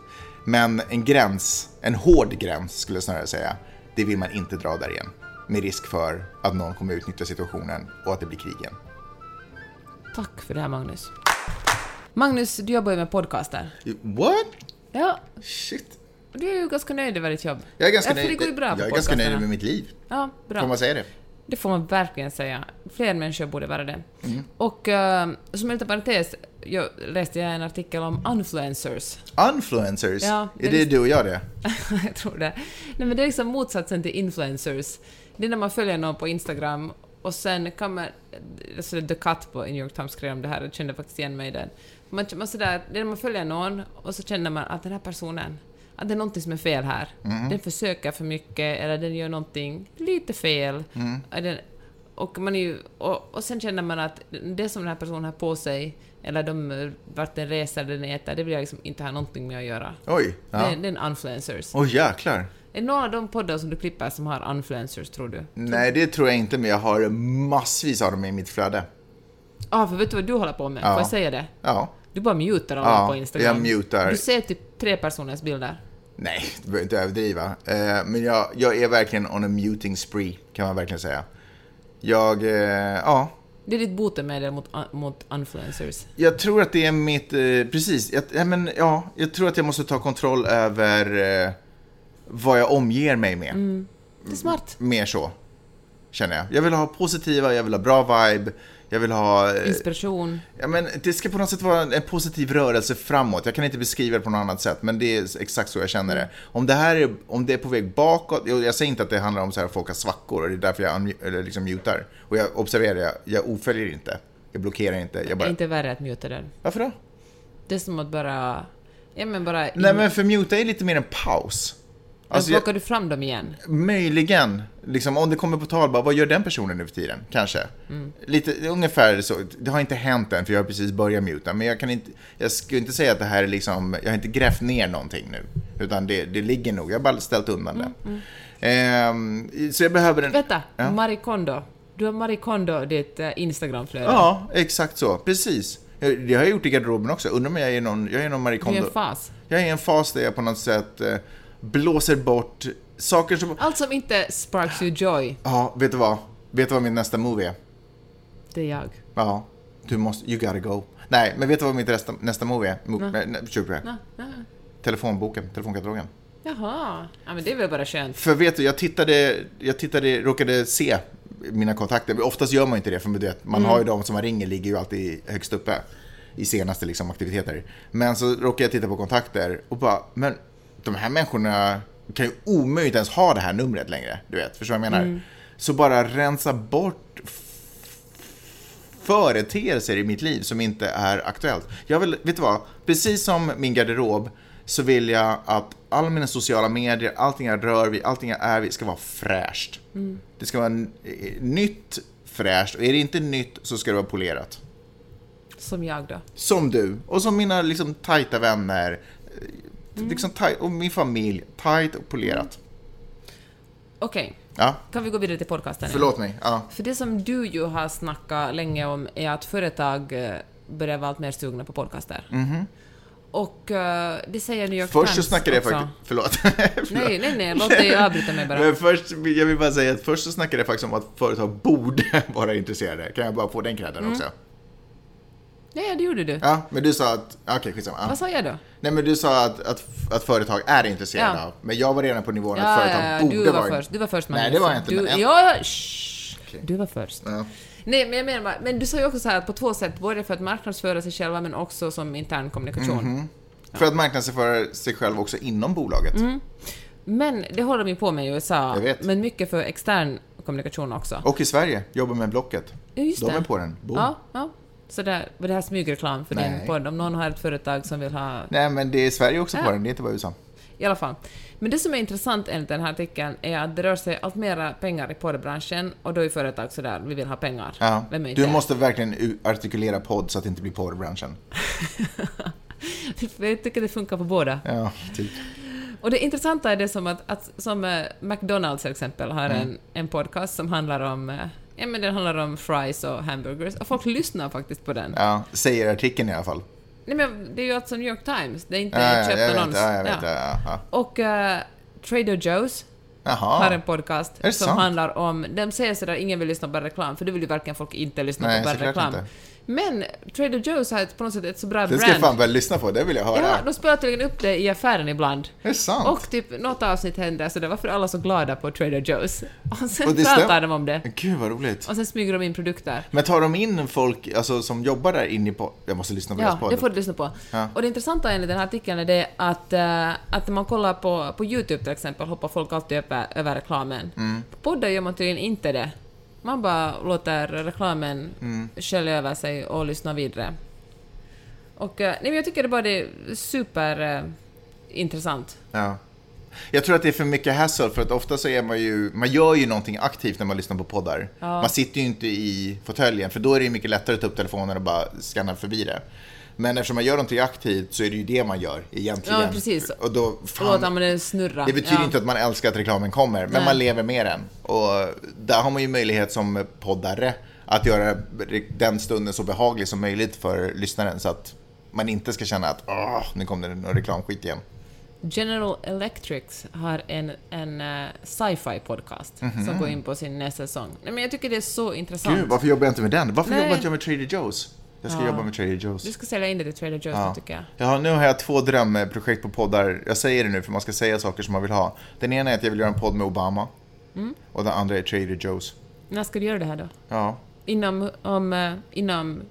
Men en gräns, en hård gräns skulle jag snarare säga, det vill man inte dra där igen. Med risk för att någon kommer utnyttja situationen och att det blir krig igen. Tack för det här Magnus. Magnus, du jobbar ju med podcaster. What? Ja, Shit. du är ju ganska nöjd över ditt jobb. Jag är ganska ja, nöjd. det går ju bra jag är ganska nöjd med mitt liv. Ja, bra. Får man säga det? Det får man verkligen säga. Fler människor borde vara det. Mm. Och uh, som en liten parentes, jag läste jag en artikel om influencers. Influencers? Ja, är det det är- du och jag det? (laughs) jag tror det. Nej men det är liksom motsatsen till influencers. Det är när man följer någon på Instagram och sen kan man... Alltså The Cut på New York Times skrev om det här, jag kände faktiskt igen mig i den. Man, man sådär, det är när man följer någon och så känner man att den här personen, att det är någonting som är fel här. Den försöker för mycket eller den gör någonting lite fel. Är Den, och, man ju, och, och sen känner man att det som den här personen har på sig eller de, vart den reser eller den äter, det vill jag liksom inte ha någonting med att göra. Oj. Det, Ja. är- det är en influencers. Oj, jäklar. Är det någon av de poddar som du klipper som har influencers, tror du? Nej, det tror jag inte, men jag har massvis av dem i mitt flöde. Ja, ah, för vet du vad du håller på med? Ja. Får jag säga det? Ja. Du bara mutar alla Ja, på Instagram. jag mutar. Du ser typ tre personers bilder. Nej, du behöver inte överdriva. Eh, men jag, jag är verkligen on a muting spree, kan man verkligen säga. Jag, eh, ja, Det är ditt botemedel mot, mot influencers. Jag tror att det är mitt, eh, precis, jag, ja, men, ja, jag tror att jag måste ta kontroll över eh, vad jag omger mig med. Mm. Det är smart. Mer så, känner jag. Jag vill ha positiva, jag vill ha bra vibe, jag vill ha... eh, Inspiration. Ja, men det ska på något sätt vara en positiv rörelse framåt. Jag kan inte beskriva det på något annat sätt, men det är exakt så jag känner det. Om det här är, om det är på väg bakåt, jag, säger inte att det handlar om så här att folk har svackor och det är därför jag liksom mutar. Och jag observerar, jag, jag oföljer inte, jag blockerar inte, jag Det är bara... inte värre att muta den. Varför då? Det är som att bara... Ja, men bara... Nej men för muta är lite mer en paus. Alltså, Alltså, plockar du fram dem igen? möjligen, liksom, om det kommer på tal, bara, vad gör den personen nu för tiden? Kanske. Mm. Lite, ungefär så. Det har inte hänt än, för jag har precis börjat muta. Men jag kan inte, jag skulle inte säga att det här är liksom, jag har inte grävt ner någonting nu. Utan det, det ligger nog, jag har bara ställt undan det. Ehm, så jag behöver en... Mm, Vänta, Ja. Marie Kondo. Du har Marie Kondo ditt uh, Instagramflöde. Ja, exakt så. Precis. Det har jag gjort i garderoben också. Undrar om jag är någon, jag är någon Marie Du är Kondo. en fas. Jag är i en fas där jag på något sätt eh, blåser bort saker som... Allt som inte sparks you joy, Ja, vet du vad? Vet du vad min nästa move är? det är jag. Ja, du måste... You gotta go. Nej, men vet du vad mitt nästa, nästa move är? Mo, på det. Ja, ja. Telefonboken, telefonkatalogen. Jaha, ja, men det är väl bara skönt. För vet du, jag tittade, jag tittade, råkade se mina kontakter. Oftast gör man inte det, för man, vet, man har ju de som man ringer ligger ju alltid högst uppe i senaste liksom, aktiviteter. Men så råkade jag titta på kontakter och bara, men de här människorna kan ju omöjligt ens ha det här numret längre. Du vet, förstår du vad jag menar? Så bara rensa bort företeelser i mitt liv som inte är aktuellt. Jag vill, vet du vad? Precis som min garderob så vill jag att alla mina sociala medier, allting jag rör vid, allting jag är vid ska vara fräscht. Det ska vara nytt, fräscht och är det inte nytt så ska det vara polerat. Som jag då. Som du och som mina liksom tajta vänner eh, liksom taj- och min familj, tajt och polerat. Okej, Ja, kan vi gå vidare till podcasten? förlåt mig. Ja. För det som du ju har snackat länge om är att företag eh, börjar vara allt mer sugna på podcaster. Och eh, det säger New York Mhm. Först så Times snackade jag faktiskt... (laughs) Förlåt. Nej, nej, nej, låt dig avbryta mig bara. Men först, jag vill bara säga att först så snackade jag faktiskt om att företag borde (laughs) vara intresserade. Kan jag bara få den credden också? Nej, det gjorde du. Ja, men du sa att... Okej, skitsamma. Ja. Vad sa jag då? Nej, men du sa att, att, att företag är intresserade Ja. av. Men jag var redan på nivån att Ja, företag ja, ja, borde du var vara... först. Du var först, Nej, Magnus. det var jag inte, Du, men en- ja, shh, Okej. Du var först. Ja. Nej, men jag menar bara, men du sa ju också så här att på två sätt, både för att marknadsföra sig själva men också som intern kommunikation. Mhm. För att marknadsföra sig själv också inom bolaget. Mm. Men det håller de ju på med i USA, Jag vet. men mycket för extern kommunikation också. Och i Sverige, jobbar med Blocket. Ja, just De det. är på den. Boom. Ja, ja. Så där, var det här smygreklam för din Nej. podd? Om någon har ett företag som vill ha... Nej, men det är Sverige också på den. Det är inte bara USA. I alla fall. Men det som är intressant enligt den här artikeln är att det rör sig allt mera pengar i poddbranschen och då är företag sådär, vi vill ha pengar. Ja. Du måste verkligen artikulera podd så att det inte blir porrbranschen. (laughs) Jag tycker det funkar på båda. Ja, typ. Och det intressanta är det som att, att som eh, McDonalds till exempel har Mm. en, en podcast som handlar om eh, Ja men den handlar om fries och hamburgers och folk lyssnar faktiskt på den. Ja, säger artikeln i alla fall. Nej men det är ju alltså New York Times, det är inte Ja, köpt jag vet, annons. ja, jag vet. Ja. Ja. Och eh, Trader Joe's Jaha. har en podcast som sant? handlar om, de säger sådär ingen vill lyssna på reklam, för det vill ju verkligen folk inte lyssna Nej, på reklam. inte. Men Trader Joe's har ett, på något sätt ett så bra Det brand. ska jag fan börja lyssna på, det vill jag höra. Ja, de spelar tydligen upp det i affären ibland. Det är sant. Och typ något avsnitt händer så det varför alla så glada på Trader Joe's? (laughs) Och sen Och det pratar de om det. Gud vad roligt. Och sen smyger de in produkter. Men tar de in folk alltså, som jobbar där inne på... Jag måste lyssna på deras Ja, podd. det får du lyssna på. Ja. Och det intressanta enligt den här artikeln är det att, äh, att när man kollar på, på YouTube till exempel hoppar folk alltid över, över reklamen. Mm. På poddar gör man tydligen inte det. Man bara låter reklamen Mm. skölja över sig och lyssna vidare. Och äh, nej, men jag tycker det bara är super äh, intressant. Ja. Jag tror att det är för mycket hassle, för att ofta så är man ju... Man gör ju någonting aktivt när man lyssnar på poddar. Ja. Man sitter ju inte i fåtöljen, för då är det ju mycket lättare att ta upp telefonen och bara scanna förbi det. Men eftersom man gör någonting aktivt så är det ju det man gör egentligen. Ja, precis. Och då, fan, det snurrar. det betyder ja. inte att man älskar att reklamen kommer, men Nej. man lever med den. Och där har man ju möjlighet som poddare att göra den stunden så behaglig som möjligt för lyssnaren så att man inte ska känna att Åh, nu kom det någon reklamskit igen. General Electric har en, en eh, sci-fi podcast som går in på sin nästa säsong. Nej, men jag tycker det är så intressant. Gud, varför jobbar jag inte med den? Varför Nej. jobbar inte jag med Trader Joe's? Jag ska Ja. jobba med Trader Joe's. Du ska sälja in det till Trader Joe's Ja. tycker jag. Ja, nu har jag två drömprojekt på poddar. Jag säger det nu för man ska säga saker som man vill ha. Den ena är att jag vill göra en podd med Obama. Mm. Och den andra är Trader Joe's. När ska du göra det här då? Ja, Inom, om, eh, inom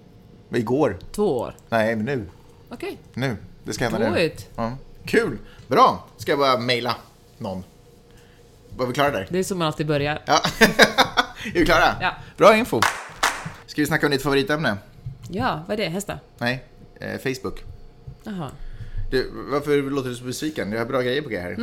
igår. två år? Nej, men nu. Okej. Nu. Det ska hända nu. Ja. Kul! Bra! Ska jag bara mejla någon. Var vi klara där? Det är så man alltid börjar. Ja. (laughs) är vi klara? Ja. Bra info. Ska vi snacka om ditt favoritämne? Ja, vad är det? Hästar? Nej, eh, Facebook. Jaha. Du, varför låter du så besviken? Jag har bra grejer på g här.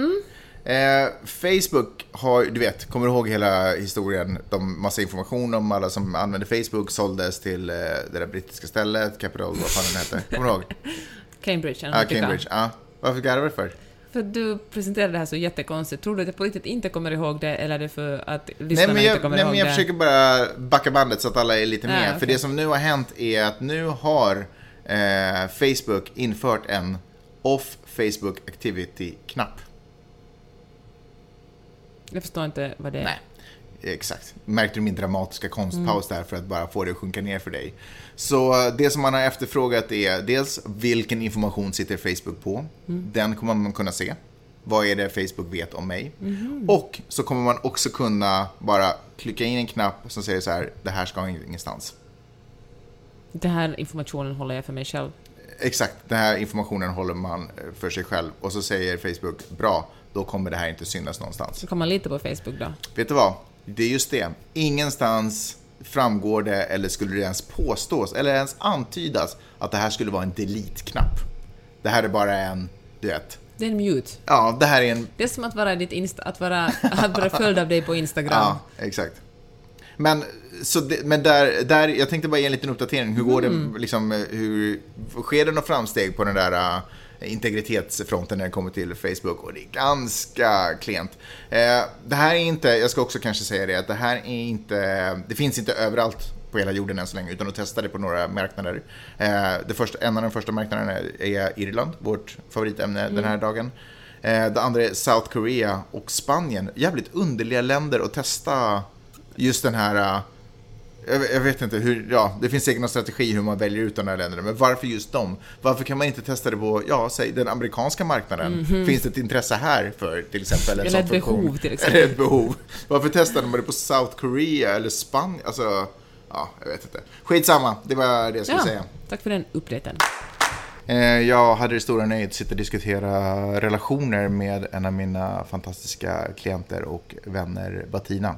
Eh, Facebook har, du vet, kommer du ihåg hela historien? De massa information om alla som använder Facebook såldes till eh, det där brittiska stället, Capital, vad fan den hette. Kommer du ihåg? (laughs) Cambridge, Ja, Cambridge. Ja. Varför garvar du för? För du presenterade det här så jättekonstigt. Tror du att jag på riktigt inte kommer ihåg det, eller är det för att Nej lyssnarna men, inte kommer nej, ihåg men jag det? försöker bara backa bandet så att alla är lite Ja, med. okej. För det som nu har hänt är att nu har eh, Facebook infört en Off Facebook Activity-knapp. Jag förstår inte vad det är. Nej, exakt. Märkte du min dramatiska konstpaus där för att bara få det att sjunka ner för dig? Så eh, det som man har efterfrågat är dels vilken information sitter Facebook på? Den kommer man kunna se. Vad är det Facebook vet om mig? Och så kommer man också kunna bara klicka in en knapp som säger så här, det här ska ingenstans. Den här informationen håller jag för mig själv. Exakt, den här informationen håller man eh, för sig själv. Och så säger Facebook, bra, då kommer det här inte synas någonstans. Så kan man lita på Facebook då? Vet du vad? Det är just det. Ingenstans framgår det eller skulle det ens påstås eller ens antydas att det här skulle vara en delete-knapp. Det här är bara en, du vet. Det är en mute. Ja, det här är en... Det är som att vara, ditt Insta, att vara, att vara följd av dig på Instagram. Ja, exakt. Men, så det, men där, där, jag tänkte bara ge en liten uppdatering. Hur går det, liksom, hur, sker det några framsteg på den där uh, integritetsfronten när det kommer till Facebook? Och det är ganska klent. Eh, det här är inte, jag ska också kanske säga det, att det här är inte, det finns inte överallt på hela jorden än så länge, utan att testa det på några marknader. Eh, det första, en av de första marknaderna är Irland, vårt favoritämne den här dagen. Eh, det andra är South Korea och Spanien. Jävligt underliga länder att testa just den här... jag, jag vet inte hur, ja, det finns säkert någon strategi hur man väljer ut de här länderna, men varför just dem? Varför kan man inte testa det på, ja, säg den amerikanska marknaden? Finns det ett intresse här för till exempel en Eller ett funktion? behov, till exempel. (laughs) Eller ett behov. Varför testade man det på South Korea eller Spanien? Alltså, ja, jag vet inte. Skitsamma, det var det jag skulle Ja, säga. tack för den updaten. Eh, Jag hade det stora nöjet att sitta och diskutera relationer med en av mina fantastiska klienter och vänner, Batina.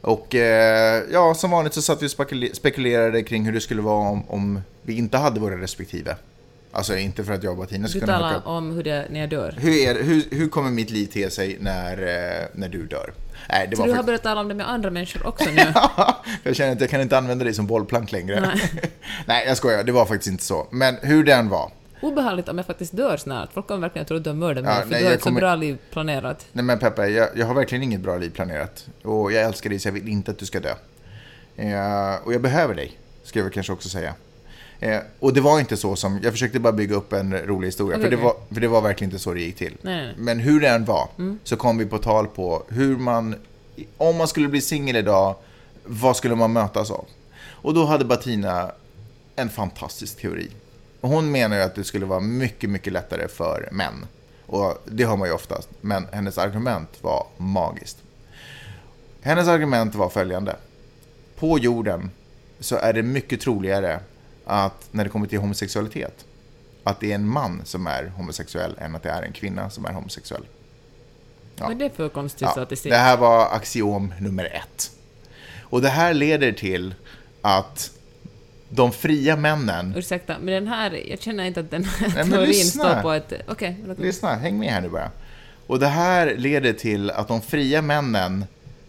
Och eh, ja, som vanligt så satt vi och spekul- spekulerade kring hur det skulle vara om, om vi inte hade våra respektive. Alltså inte för att jag och Batina Du skulle kunna hooka talar om hur det när jag dör. Hur, är, hur, hur kommer mitt liv te sig när, eh, när du dör? Nej, det Så var du har faktiskt... börjat tala om det med andra människor också nu? (laughs) jag känner att jag kan inte använda dig som bollplank längre. Nej. (laughs) Nej, jag skojar. Det var faktiskt inte så. Men hur den var. Obehagligt om jag faktiskt dör snart. Folk kommer verkligen tro att du har mördat mig, Ja, för nej, du har ett kommer- så bra liv planerat. Nej men Peppe, jag, jag har verkligen inget bra liv planerat. Och jag älskar dig så jag vill inte att du ska dö. Eh, och jag behöver dig, ska jag väl kanske också säga. Eh, och det var inte så som, jag försökte bara bygga upp en rolig historia. Okej, för, det var, för det var verkligen inte så det gick till. Nej, nej. Men hur det än var, så kom vi på tal på hur man, om man skulle bli singel idag, vad skulle man mötas av? Och då hade Batina en fantastisk teori. Hon menar ju att det skulle vara mycket, mycket lättare för män. Och det har man ju oftast. Men hennes argument var magiskt. Hennes argument var följande. På jorden så är det mycket troligare att när det kommer till homosexualitet, att det är en man som är homosexuell än att det är en kvinna som är homosexuell. Ja. Vad är det för konstig Ja, statistik? det här var axiom nummer ett. Och det här leder till att de fria männen... Ursäkta, men den här, jag känner inte att den här men teorin lyssna. står på ett... Okej, mig- Lyssna, häng med här nu bara. Och det här leder till att de fria männen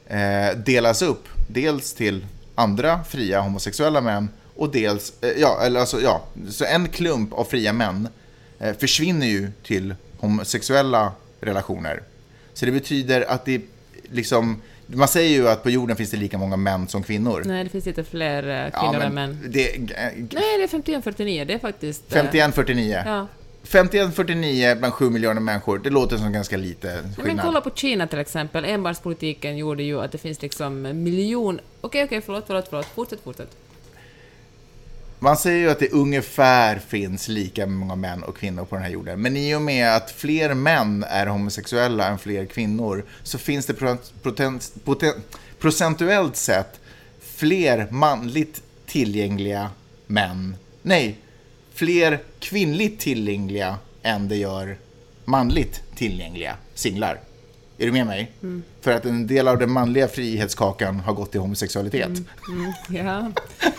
eh, delas upp. Dels till andra fria homosexuella män och dels, eh, ja, eller alltså, ja, så en klump av fria män eh, försvinner ju till homosexuella relationer. Så det betyder att det liksom, man säger ju att på jorden finns det lika många män som kvinnor. Nej, det finns lite fler eh, kvinnor än män. Det, eh, Nej, det är 51-49, det är faktiskt... eh, 51-49. Ja. 51-49 bland 7 miljoner människor, det låter som ganska lite Men skillnad. kolla på Kina till exempel. Enbarnspolitiken gjorde ju att det finns liksom miljon... Okej, okej, förlåt, förlåt, förlåt. Fortsätt, fortsätt. Man säger ju att det ungefär finns lika många män och kvinnor på den här jorden. Men i och med att fler män är homosexuella än fler kvinnor så finns det procentuellt sett fler manligt tillgängliga män. Nej, fler kvinnligt tillgängliga än det gör manligt tillgängliga singlar. Är du med mig? För att en del av den manliga frihetskakan har gått till homosexualitet. Ja. (laughs)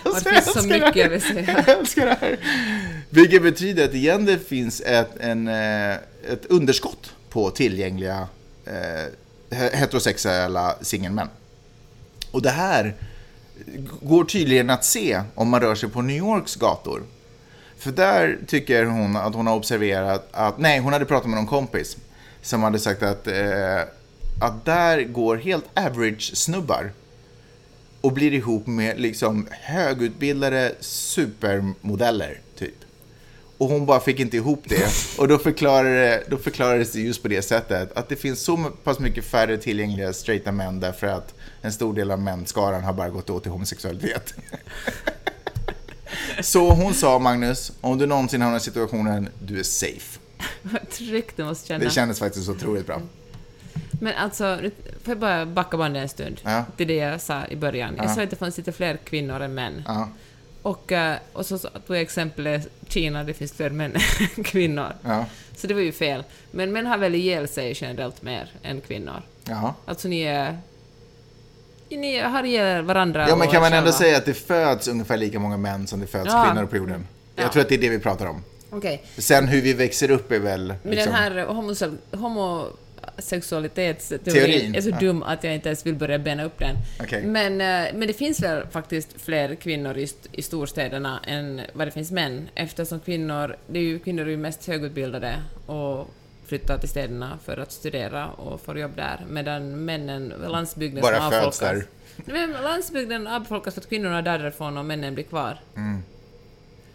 Och Alltså, det finns så mycket jag vill säga. (laughs) Jag älskar det här. Vilket betyder att igen det finns ett, en, eh, ett underskott på tillgängliga eh, heterosexuella singelmän. Och det här går tydligen att se om man rör sig på New Yorks gator. För där tycker hon att hon har observerat att, nej hon hade pratat med någon kompis som hade sagt att, eh, att där går helt average snubbar och blir ihop med liksom högutbildade supermodeller, typ. Och hon bara fick inte ihop det. Och då, förklarades då förklarades det just på det sättet att det finns så pass mycket färre tillgängliga straighta män därför att en stor del av mänskaran har bara gått åt till homosexualitet. (laughs) Så hon sa, Magnus, om du någonsin hamnar i situationen, du är safe. (laughs) Vad tryggt det måste kännas. Det kändes faktiskt otroligt bra. Men alltså, får jag bara backa bandet en stund Ja. till det jag sa i början. Jag Ja. sa att det fanns lite fler kvinnor än män. Ja, Och, eh, och så tog jag exemplet Kina, det finns fler män än kvinnor. ja, Så det var ju fel. Men män har väl ihjäl sig generellt mer än kvinnor. ja. Alltså ni är... Ni har ihjäl varandra Ja, men kan man ändå säga att det föds ungefär lika många män som det föds kvinnor på jorden? Ja. Jag tror att det är det vi pratar om. Okej. Sen hur vi växer upp är väl... Men liksom- den här homose- homosexualitetsteorin Teorin, är så ja. dum att jag inte ens vill börja bena upp den. Okej. Men, eh, men det finns väl faktiskt fler kvinnor i, i storstäderna än vad det finns män, eftersom kvinnor, det är ju, kvinnor är ju mest högutbildade och flyttar till städerna för att studera och få jobb där, medan männen, landsbygden Bara som avfolkas. där. Men landsbygden avfolkas för att kvinnorna är därifrån och männen blir kvar. Mm.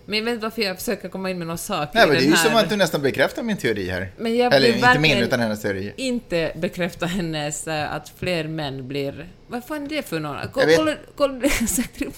Men jag vet inte varför jag försöker komma in med någon sak Nej, i men det är ju här... som att du nästan bekräftar min teori här. Men jag Eller inte min, utan hennes teori. inte bekräfta hennes eh, att fler män blir... Vad fan är det för någon? Kolla, vet. kolla, (laughs)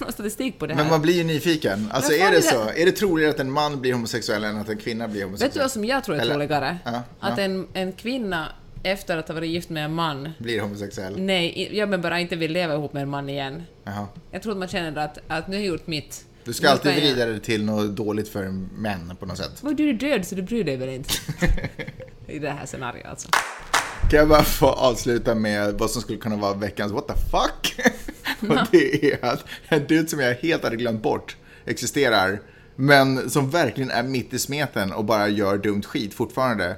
någon statistik på det här. Men man blir ju nyfiken. Alltså är det det- så? Är det troligare att en man blir homosexuell än att en kvinna blir homosexuell? Vet du vad som jag tror är Eller- troligare? Ja, Att ja. en, en kvinna efter att ha varit gift med en man, Blir homosexuell? nej, jag men bara inte vill leva ihop med en man igen. Jaha. Jag tror att man känner att, att nu har jag gjort mitt. Du ska alltid vrida det till något dåligt för män på något sätt. Men du är död så du bryr dig väl inte? (laughs) I det här scenariot alltså. Kan jag bara få avsluta med vad som skulle kunna vara veckans what the fuck? (laughs) Och det är att en dude som jag helt hade glömt bort existerar, men som verkligen är mitt i smeten och bara gör dumt skit fortfarande,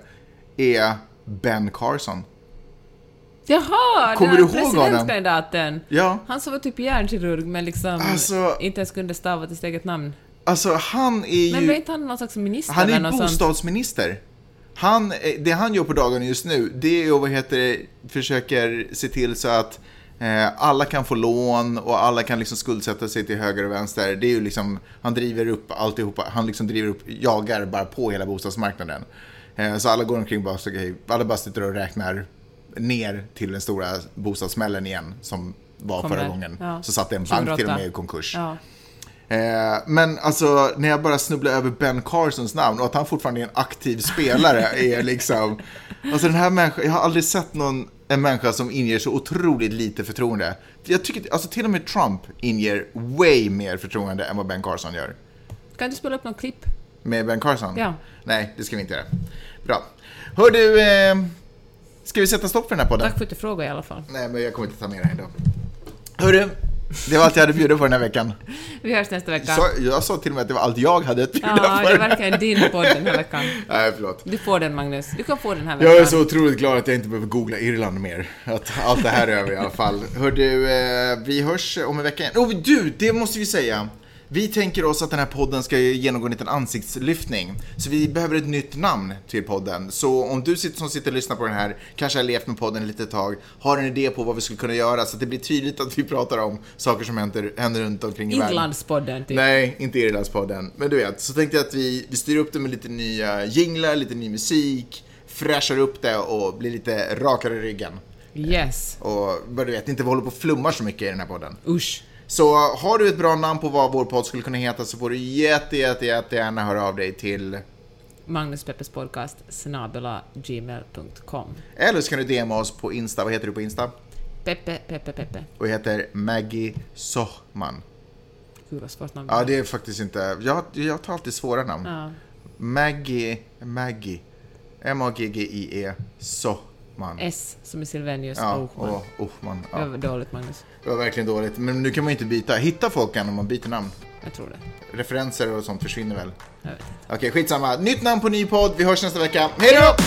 är Ben Carson. Jaha! Kommer den du ihåg honom? presidentkandidaten. Ja, Han som var typ hjärnkirurg men liksom Alltså- inte ens kunde stava till sitt eget namn. alltså han är Men ju... var inte han någon slags minister Han är ju sånt? bostadsminister. Han, eh, det han gör på dagarna just nu, det är ju vad heter det, försöker se till så att eh, alla kan få lån och alla kan liksom skuldsätta sig till höger och vänster. Det är ju liksom, han driver upp alltihopa, han liksom driver upp, jagar bara på hela bostadsmarknaden. Eh, så alla går omkring bara, så, okej, alla bara sitter och räknar ner till den stora bostadssmällen igen som var Kommer. förra gången. Ja. Så satte en bank till och 2008. med i konkurs. Ja. Eh, men alltså, när jag bara snubblar över Ben Carsons namn och att han fortfarande är en aktiv spelare (laughs) är liksom... Alltså den här människan, jag har aldrig sett någon, en människa som inger så otroligt lite förtroende. Jag tycker, alltså till och med Trump inger way mer förtroende än vad Ben Carson gör. Kan du spela upp något klipp? Med Ben Carson? Ja. Nej, det ska vi inte göra. Bra. Hör du, eh, ska vi sätta stopp för den här podden? Tack för att du frågade i alla fall. Nej, men jag kommer inte ta med det idag. Hörru, det var allt jag hade bjuda på den här veckan. Vi hörs nästa vecka. Så, jag sa till och med att det var allt jag hade att bjuda Ja, på. det är verkligen din podd den här veckan. (laughs) Nej, förlåt. Du får den Magnus. Du kan få den här veckan. Jag är så otroligt glad att jag inte behöver googla Irland mer. Att allt det här är över i alla fall. Hör du, eh, vi hörs om en vecka igen. Oh, du, det måste vi säga. Vi tänker oss att den här podden ska genomgå en liten ansiktslyftning. Så vi behöver ett nytt namn till podden. Så om du som sitter och lyssnar på den här, kanske har levt med podden ett litet tag, har en idé på vad vi skulle kunna göra så att det blir tydligt att vi pratar om saker som händer, händer runt omkring i världen. Irlandspodden, typ. Nej, inte Irlandspodden. Men du vet, så tänkte jag att vi, vi styr upp det med lite nya jinglar, lite ny musik, fräschar upp det och blir lite rakare i ryggen. Yes. Och du vet, inte vi håller på och flummar så mycket i den här podden. Usch. Så har du ett bra namn på vad vår podd skulle kunna heta så får du jätte, jätte, jättegärna höra av dig till Magnus Peppers podcast snabela gmail.com. eller så kan du DMa oss på Insta. Vad heter du på Insta? Peppe, Peppe, Peppe. Och heter Maggie Sohman. Gud vad svårt namn. Ja, det är faktiskt inte... Jag, jag tar alltid svåra namn. Ja. Maggie, Maggie. M-A-G-G-I-E Sohman. S som i Silvenius Ja, Ohman. och. Det Ja. var dåligt Magnus. Det var verkligen dåligt. Men nu kan man ju inte byta. Hitta folk än om man byter namn. Jag tror det. Referenser och sånt försvinner väl? Jag vet inte. Okej, skitsamma. Nytt namn på ny podd. Vi hörs nästa vecka. Hej då!